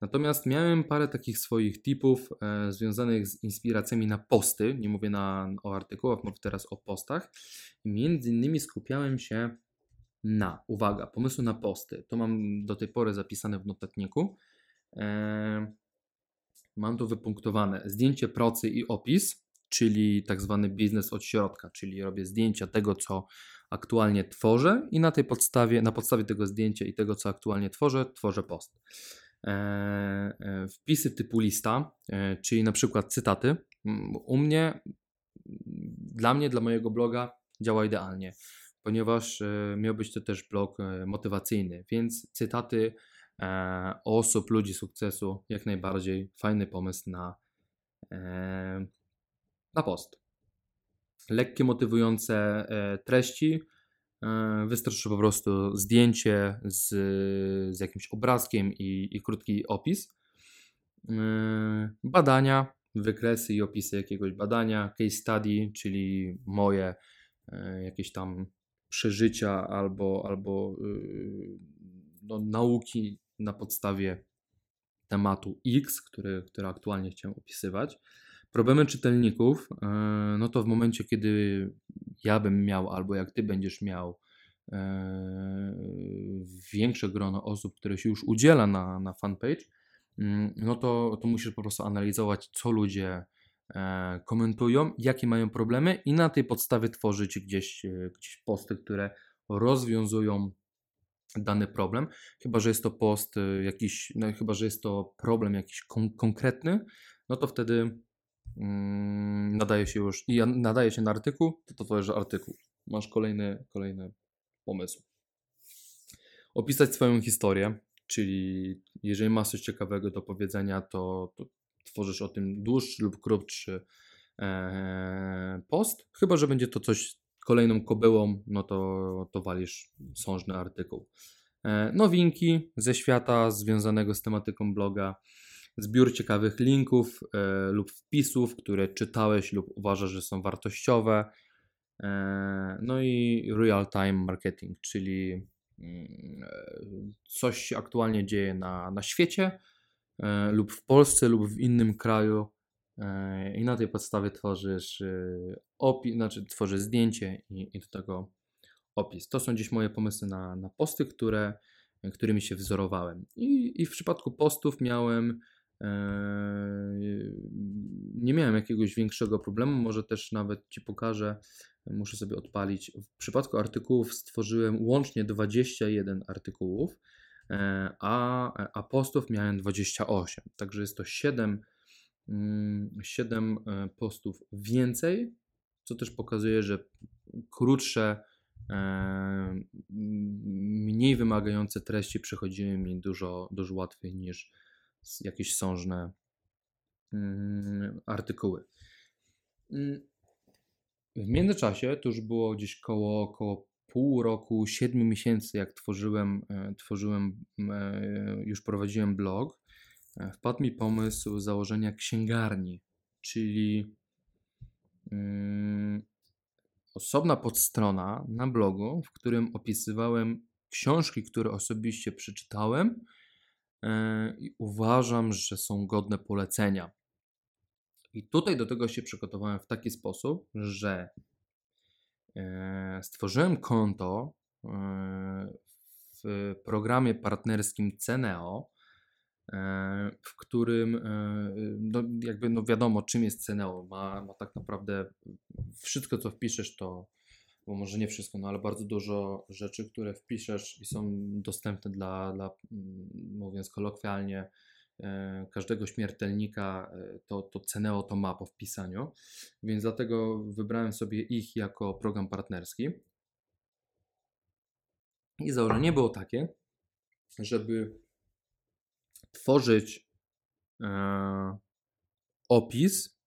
[SPEAKER 1] Natomiast miałem parę takich swoich tipów e, związanych z inspiracjami na posty. Nie mówię na, o artykułach, mówię teraz o postach. Między innymi skupiałem się na, uwaga, pomysły na posty. To mam do tej pory zapisane w notatniku. Eee, mam tu wypunktowane zdjęcie procy i opis, czyli tak zwany biznes od środka, czyli robię zdjęcia tego, co aktualnie tworzę i na tej podstawie, na podstawie tego zdjęcia i tego, co aktualnie tworzę, tworzę post. Eee, wpisy typu lista, e, czyli na przykład cytaty. U mnie, dla mnie, dla mojego bloga działa idealnie ponieważ e, miał być to też blog e, motywacyjny, więc cytaty e, osób, ludzi sukcesu, jak najbardziej fajny pomysł na, na post. Lekkie, motywujące treści. Wystarczy po prostu zdjęcie z, z jakimś obrazkiem i, i krótki opis. Badania, wykresy i opisy jakiegoś badania, case study, czyli moje jakieś tam przeżycia albo, albo yy, no, nauki na podstawie tematu X, który, który aktualnie chciałem opisywać. Problemy czytelników, yy, no to w momencie, kiedy ja bym miał, albo jak ty będziesz miał większe grono osób, które się już udziela na, na fanpage, no to, to musisz po prostu analizować, co ludzie komentują, jakie mają problemy i na tej podstawie tworzyć gdzieś, e, gdzieś posty, które rozwiązują dany problem. Chyba, że jest to post e, jakiś, no chyba, że jest to problem jakiś kon konkretny, no to wtedy mm, nadaje się już i nadaje się na artykuł, to to tworzysz artykuł. Masz kolejny, kolejny pomysł. Opisać swoją historię, czyli jeżeli masz coś ciekawego do powiedzenia, to, to tworzysz o tym dłuższy lub krótszy e, post. Chyba, że będzie to coś kolejną kobyłą, no to, to walisz sążny artykuł. E, nowinki ze świata związanego z tematyką bloga, zbiór ciekawych linków e, lub wpisów, które czytałeś lub uważasz, że są wartościowe. No i real-time marketing, czyli mm, coś się aktualnie dzieje na, na świecie lub w Polsce lub w innym kraju i na tej podstawie tworzysz opis, znaczy tworzysz zdjęcie i, i do tego opis. To są dziś moje pomysły na, na posty, które, którymi się wzorowałem. I, I w przypadku postów miałem e, nie miałem jakiegoś większego problemu, może też nawet Ci pokażę, muszę sobie odpalić. W przypadku artykułów stworzyłem łącznie 21 artykułów, e, a, a postów miałem 28, także jest to 7, 7 mm, e, postów więcej, co też pokazuje, że krótsze mniej wymagające treści przychodziły mi dużo, dużo łatwiej niż jakieś sążne mm, artykuły. Mm, w międzyczasie, to już było gdzieś koło, koło pół roku, siedmiu miesięcy, jak tworzyłem, e, tworzyłem, e, już prowadziłem blog, e, wpadł mi pomysł założenia księgarni, czyli mm, osobna podstrona na blogu, w którym opisywałem książki, które osobiście przeczytałem i uważam, że są godne polecenia. I tutaj do tego się przygotowałem w taki sposób, że stworzyłem konto e, w programie partnerskim Ceneo, w którym e, no jakby no wiadomo czym jest Ceneo, ma, ma tak naprawdę wszystko co wpiszesz to, bo może nie wszystko, no ale bardzo dużo rzeczy, które wpiszesz i są dostępne dla, dla mówiąc kolokwialnie, e, każdego śmiertelnika, e, to, to Ceneo to ma po wpisaniu, więc dlatego wybrałem sobie ich jako program partnerski. I założenie było takie, żeby tworzyć e, opis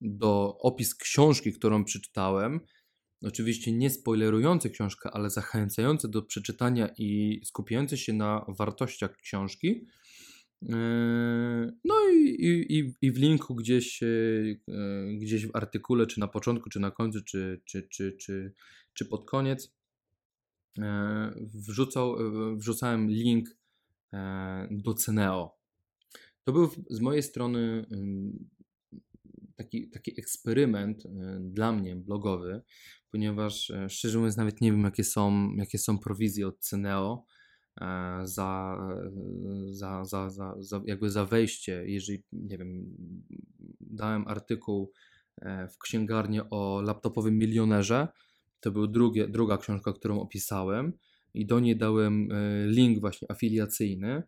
[SPEAKER 1] do opis książki, którą przeczytałem. Oczywiście nie spoilerujący książkę, ale zachęcający do przeczytania i skupiający się na wartościach książki. E, no i, i, i w linku gdzieś, e, gdzieś w artykule, czy na początku, czy na końcu, czy, czy, czy, czy, czy pod koniec e, wrzucał, wrzucałem link do Ceneo. To był z mojej strony taki, taki eksperyment dla mnie blogowy, ponieważ szczerze mówiąc nawet nie wiem jakie są, jakie są prowizje od Ceneo za, za, za, za, za, jakby za wejście, jeżeli nie wiem, dałem artykuł w księgarni o laptopowym milionerze, to był drugie, druga książka, którą opisałem i do niej dałem e, link właśnie afiliacyjny.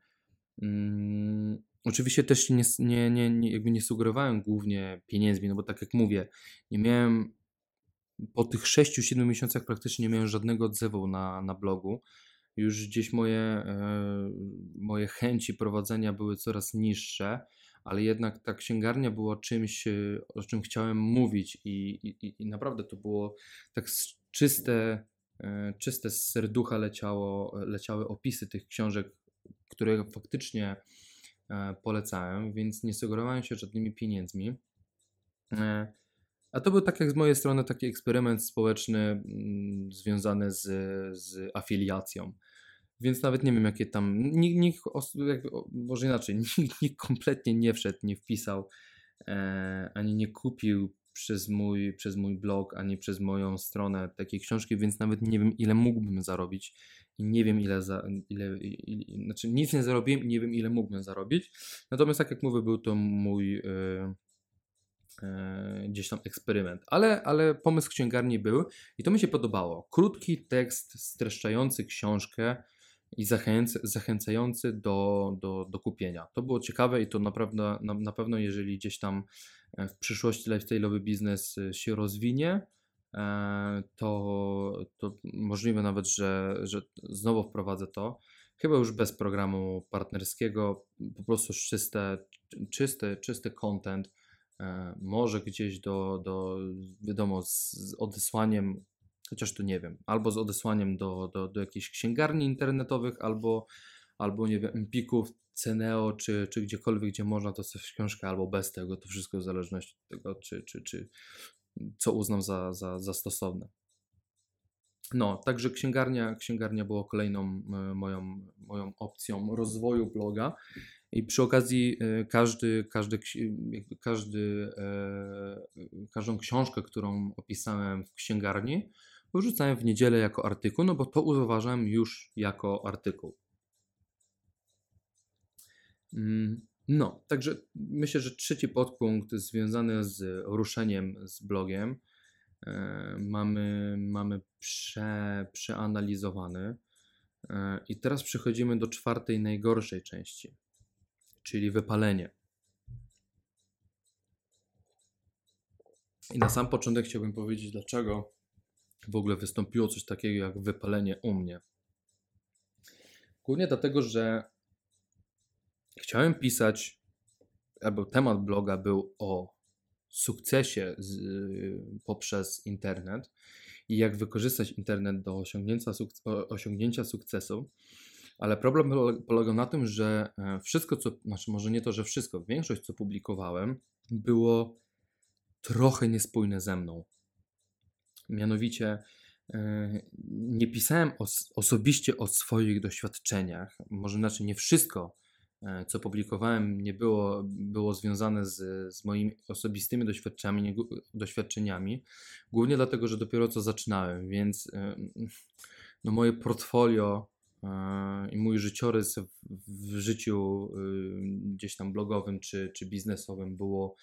[SPEAKER 1] Mm, oczywiście też nie, nie, nie, nie, jakby nie sugerowałem głównie pieniędzmi, no bo tak jak mówię, nie miałem po tych 6-7 miesiącach praktycznie nie miałem żadnego odzewu na, na blogu. Już gdzieś moje, e, moje chęci prowadzenia były coraz niższe, ale jednak ta księgarnia była czymś, e, o czym chciałem mówić i, i, i naprawdę to było tak czyste E, czyste z serducha leciało, leciały opisy tych książek, które faktycznie polecałem, więc nie sugerowałem się żadnymi pieniędzmi. E, a to był tak jak z mojej strony taki eksperyment społeczny mm, związany z, z afiliacją. Więc nawet nie wiem, jakie tam. Nikt, nikt może inaczej, nikt, nikt kompletnie nie wszedł, nie wpisał, e, ani nie kupił przez mój, przez mój blog, ani przez moją stronę takiej książki, więc nawet nie wiem, ile mógłbym zarobić i nie wiem, ile, za, ile, ile znaczy nic nie zarobiłem i nie wiem, ile mógłbym zarobić. Natomiast, tak jak mówię, był to mój yy, yy, gdzieś tam eksperyment, ale, ale pomysł księgarni był i to mi się podobało. Krótki tekst streszczający książkę i zachęcający, zachęcający do, do, do kupienia. To było ciekawe i to naprawdę, na, na pewno, jeżeli gdzieś tam e, w przyszłości lifestyle'owy biznes e, się rozwinie, e, to, to możliwe nawet, że, że znowu wprowadzę to. Chyba już bez programu partnerskiego, po prostu czyste, czysty, czysty content, może gdzieś do, do wiadomo, z odesłaniem chociaż tu nie wiem, albo z odesłaniem do, do, do jakichś księgarni internetowych, albo, albo nie wiem, Empików, Ceneo, czy, czy gdziekolwiek, gdzie można to sobie książkę, albo bez tego, to wszystko w zależności od tego, czy, czy, czy co uznam za, za, za stosowne. No, także księgarnia, księgarnia była kolejną e, moją, moją opcją rozwoju bloga. I przy okazji e, każdy, każdy, każdy, e, każdą książkę, którą opisałem w księgarni, wrzucałem w niedzielę jako artykuł, no bo to uważam już jako artykuł. Mm, no, także myślę, że trzeci podpunkt związany z ruszeniem z blogiem e, mamy, mamy prze, przeanalizowany. I teraz przechodzimy do czwartej, najgorszej części, czyli wypalenie. I na sam początek chciałbym powiedzieć, dlaczego w ogóle wystąpiło coś takiego jak wypalenie u mnie. Głównie dlatego, że chciałem pisać, albo temat bloga był o sukcesie z, poprzez internet i jak wykorzystać internet do osiągnięcia, osiągnięcia sukcesu. Ale problem polegał na tym, że e, wszystko, co, znaczy może nie to, że wszystko, większość, co publikowałem, było trochę niespójne ze mną. Mianowicie e, nie pisałem os osobiście o swoich doświadczeniach. Może inaczej, nie wszystko, e, co publikowałem, nie było, było związane z, z moimi osobistymi doświadczeniami, doświadczeniami. Głównie dlatego, że dopiero co zaczynałem, więc no moje portfolio i mój życiorys w, życiu gdzieś tam blogowym czy, czy biznesowym było,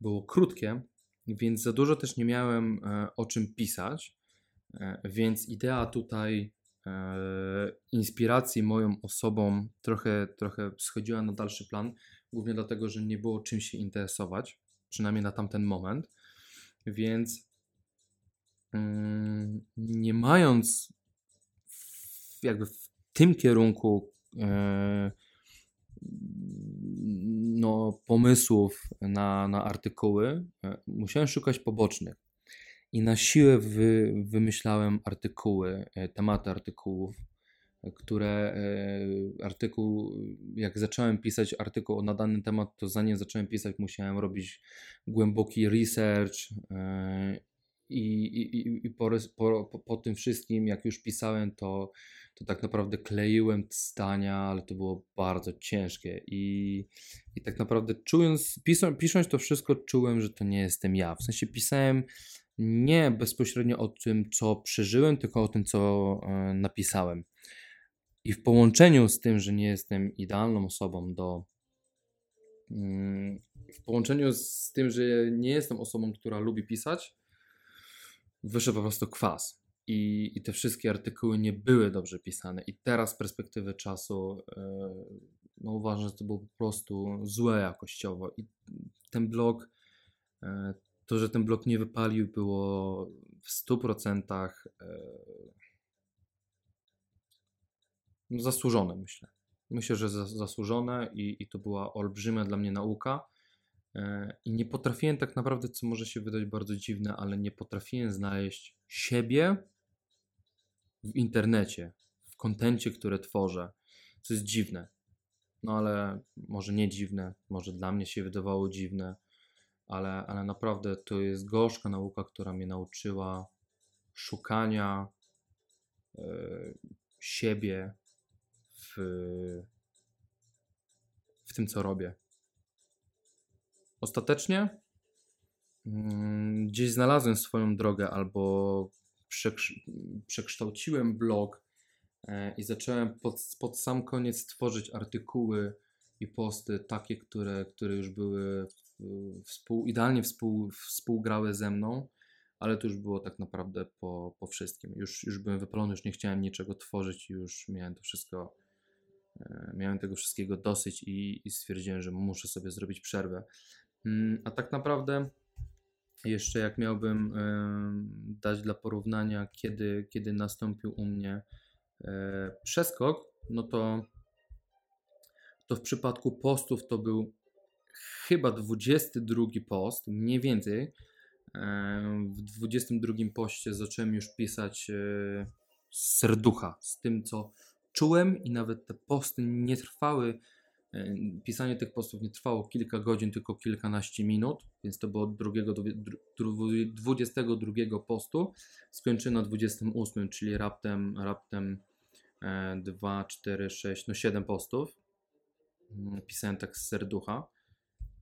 [SPEAKER 1] było krótkie więc za dużo też nie miałem e, o czym pisać, e, więc idea tutaj e, inspiracji moją osobą trochę, trochę schodziła na dalszy plan, głównie dlatego, że nie było czym się interesować, przynajmniej na tamten moment, więc mm, nie mając jakby tym kierunku no, pomysłów na, na artykuły, e, musiałem szukać pobocznych. I na siłę wy, wymyślałem artykuły, e, tematy artykułów, które e, artykuł, jak zacząłem pisać artykuł na dany temat, to zanim zacząłem pisać, musiałem robić głęboki research i, i, i po, po, po tym wszystkim, jak już pisałem, to to tak naprawdę kleiłem stania, ale to było bardzo ciężkie i, i tak naprawdę czując, pisząc, pisząc to wszystko, czułem, że to nie jestem ja. W sensie pisałem nie bezpośrednio o tym, co przeżyłem, tylko o tym, co e, napisałem. I w połączeniu z tym, że nie jestem idealną osobą do. Mm, w połączeniu z tym, że nie jestem osobą, która lubi pisać, wyszedł po prostu kwas i, i te wszystkie artykuły nie były dobrze pisane. I teraz z perspektywy czasu e, no uważam, że to było po prostu złe jakościowo. I ten blog, e, to, że ten blog nie wypalił, było w 100% e, no, zasłużone, myślę. Myślę, że zasłużone i, i to była olbrzymia dla mnie nauka. I nie potrafiłem tak naprawdę, co może się wydać bardzo dziwne, ale nie potrafiłem znaleźć siebie w internecie, w kontencie, które tworzę, co jest dziwne. No ale może nie dziwne, może dla mnie się wydawało dziwne, ale, ale naprawdę to jest gorzka nauka, która mnie nauczyła szukania e, siebie w, w tym, co robię. Ostatecznie mm, gdzieś znalazłem swoją drogę albo przekształciłem blog e, i zacząłem pod, pod sam koniec tworzyć artykuły i posty takie, które, które już były współ, idealnie współ, współgrały ze mną, ale to już było tak naprawdę po, po wszystkim. Już, już byłem wypalony, już nie chciałem niczego tworzyć, już miałem to wszystko, e, miałem tego wszystkiego dosyć i, i stwierdziłem, że muszę sobie zrobić przerwę. Mm, a tak naprawdę jeszcze jak miałbym dać dla porównania, kiedy, kiedy nastąpił u mnie e, przeskok, no to, to w przypadku postów to był chyba 22 post, mniej więcej. W 22 poście zacząłem już pisać e, z serducha, z tym co czułem i nawet te posty nie trwały E, pisanie tych postów nie trwało kilka godzin, tylko kilkanaście minut, więc to było drugiego, 22 postu. Skończyłem na 28, czyli raptem, raptem 2, 4, 6, no 7 postów. Mm, pisałem tak z serducha.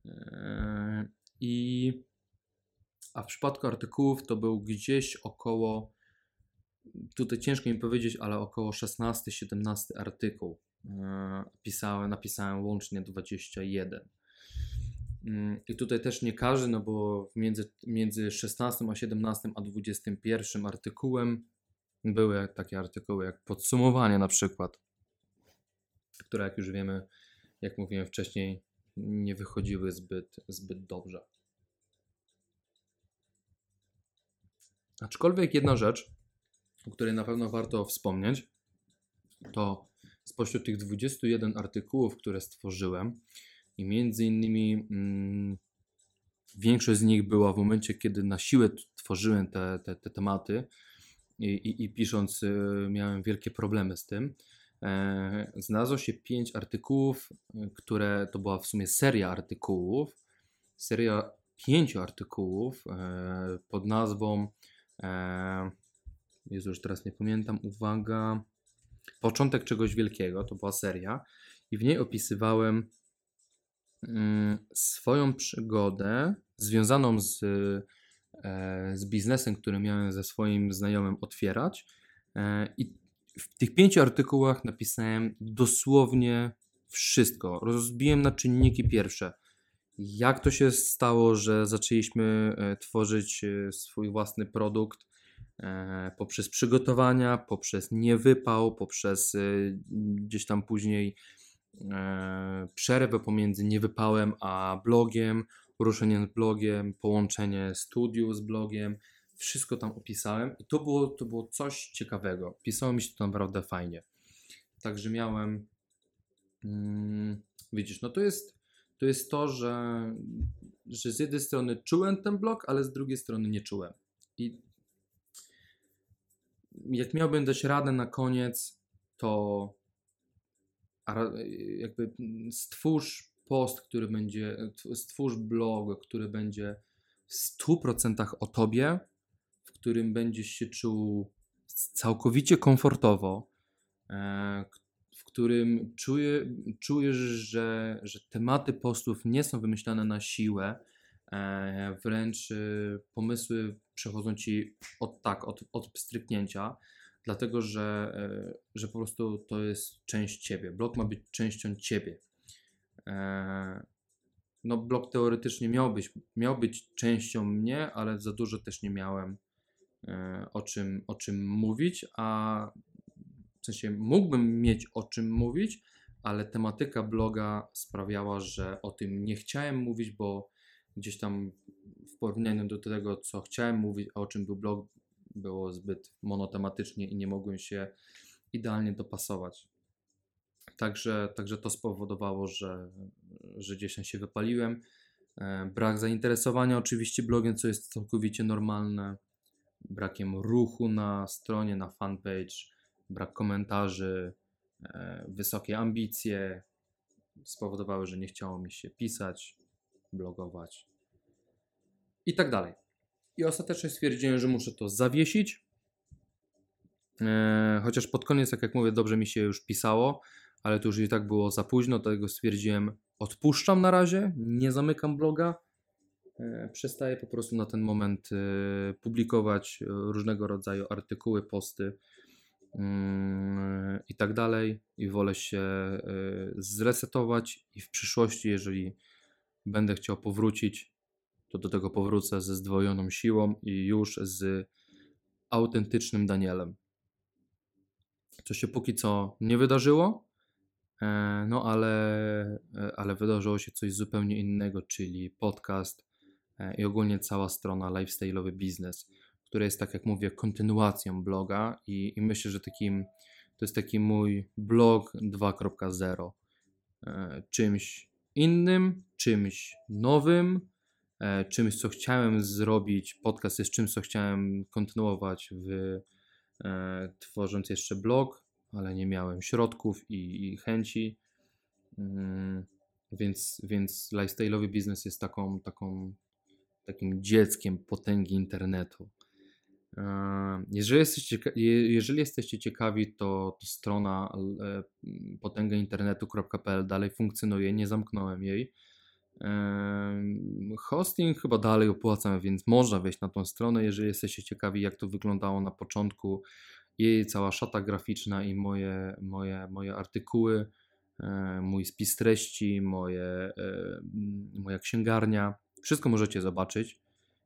[SPEAKER 1] E, I a w przypadku artykułów to był gdzieś około, tutaj ciężko mi powiedzieć, ale około 16-17 artykuł. E, pisałem, napisałem łącznie 21. Mm, I tutaj też nie każdy, no bo między, między 16 a 17 a 21 artykułem były takie artykuły jak podsumowanie na przykład, które jak już wiemy, jak mówiłem wcześniej, nie wychodziły zbyt, zbyt dobrze. Aczkolwiek jedna rzecz, o której na pewno warto wspomnieć, to spośród tych 21 artykułów, które stworzyłem, i między innymi mm, większość z nich była w momencie, kiedy na siłę tworzyłem te, te, te tematy i, i, i pisząc, y, miałem wielkie problemy z tym. E, znalazło się pięć artykułów, które to była w sumie seria artykułów, seria pięciu artykułów e, pod nazwą, e, Jezu, już teraz nie pamiętam, uwaga, Początek czegoś wielkiego, to była seria, i w niej opisywałem mm, swoją przygodę związaną z, e, z biznesem, który miałem ze swoim znajomym otwierać. E, I w tych pięciu artykułach napisałem dosłownie wszystko. Rozbiłem na czynniki pierwsze. Jak to się stało, że zaczęliśmy e, tworzyć swój własny produkt? E, poprzez przygotowania, poprzez niewypał, poprzez y, gdzieś tam później e, przerwę pomiędzy niewypałem a blogiem, ruszeniem z blogiem, połączenie studiów z blogiem. Wszystko tam opisałem i to było, to było coś ciekawego. Pisało mi się to naprawdę fajnie. Także miałem. Hmm, widzisz, no to jest, to jest to, że, że z jednej strony czułem ten blog, ale z drugiej strony nie czułem. I jak miałbym dać radę na koniec, to jakby stwórz post, który będzie, stwórz blog, który będzie w 100% o tobie, w którym będziesz się czuł całkowicie komfortowo, e, w którym czuje, czujesz, że, że tematy postów nie są wymyślane na siłę, wręcz e, pomysły przechodzą ci od tak, od, od stryknięcia, dlatego że, e, że po prostu to jest część ciebie. Blog ma być częścią ciebie. E, no, blog teoretycznie miał być, miał być częścią mnie, ale za dużo też nie miałem e, o czym, o czym mówić, a w sensie mógłbym mieć o czym mówić, ale tematyka bloga sprawiała, że o tym nie chciałem mówić, bo gdzieś tam w porównaniu do tego, co chciałem mówić, a o czym był blog, było zbyt monotematycznie i nie mogłem się idealnie dopasować. Także, także to spowodowało, że, że gdzieś tam się wypaliłem. E, brak zainteresowania oczywiście blogiem, co jest całkowicie normalne. Brakiem ruchu na stronie, na fanpage, brak komentarzy, e, wysokie ambicje spowodowały, że nie chciało mi się pisać, blogować i tak dalej. I ostatecznie stwierdziłem, że muszę to zawiesić. Eee, chociaż pod koniec, jak, jak mówię, dobrze mi się już pisało, ale to już i tak było za późno, dlatego stwierdziłem, odpuszczam na razie, nie zamykam bloga. przestaję po prostu na ten moment publikować różnego rodzaju artykuły, posty mm, i tak dalej i wolę się zresetować i w przyszłości, jeżeli będę chciał powrócić, to do tego powrócę ze zdwojoną siłą i już z autentycznym Danielem. Co się póki co nie wydarzyło, e, no ale, e, ale wydarzyło się coś zupełnie innego, czyli podcast e, i ogólnie cała strona Lifestyle'owy Biznes, która jest, tak jak mówię, kontynuacją bloga i, i myślę, że takim, to jest taki mój blog 2.0. Czymś innym, czymś nowym, E, czymś, co chciałem zrobić. Podcast jest czymś, co chciałem kontynuować w e, tworząc jeszcze blog, ale nie miałem środków i, i chęci. Mm, więc, więc lifestyle'owy biznes jest taką, taką, takim dzieckiem potęgi internetu. E, jeżeli jesteście, jeżeli jesteście ciekawi, to, to strona potęgainternetu.pl dalej funkcjonuje, nie zamknąłem jej. Hosting chyba dalej opłacam, więc można wejść na tą stronę, jeżeli jesteście ciekawi, jak to wyglądało na początku. Jej cała szata graficzna i moje, moje, moje artykuły, mój spis treści, moje, moja księgarnia. Wszystko możecie zobaczyć.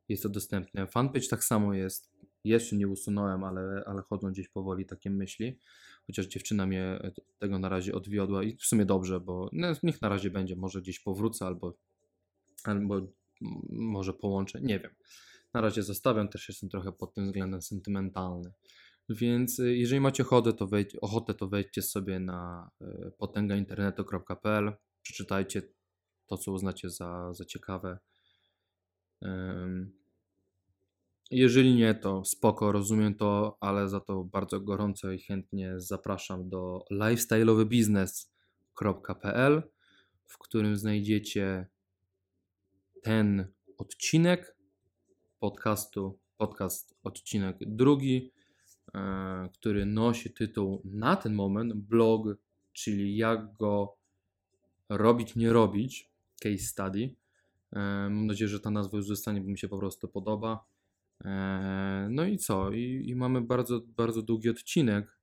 [SPEAKER 1] Jest to dostępne. Fanpage tak samo jest. Jeszcze nie usunąłem, ale, ale chodzą gdzieś powoli takie myśli chociaż dziewczyna mnie e, tego na razie odwiodła i w sumie dobrze, bo no, niech na razie będzie, może gdzieś powrócę albo, albo może połączę, nie wiem. Na razie zostawiam, też jestem trochę pod tym względem sentymentalny. Więc e, jeżeli macie ochotę, to, wejdź, ochotę, to wejdźcie sobie na e, potęgainternetu.pl, przeczytajcie to, co uznacie za, za ciekawe. Jeżeli nie, to spoko, rozumiem to, ale za to bardzo gorąco i chętnie zapraszam do lifestyle'owybiznes.pl, w którym znajdziecie ten odcinek podcastu, podcast odcinek drugi, e, który nosi tytuł na ten moment blog, czyli jak go robić, nie robić, case study. E, mam nadzieję, że ta nazwa już zostanie, bo mi się po prostu podoba. E, no i co? I, I, mamy bardzo, bardzo długi odcinek,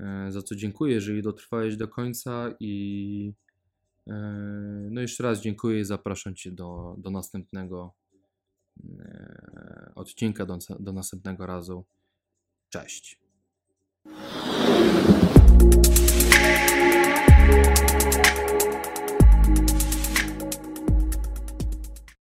[SPEAKER 1] e, za co dziękuję, jeżeli dotrwałeś do końca i e, no jeszcze raz dziękuję i zapraszam Cię do, do następnego odcinka, do, do następnego razu. Cześć.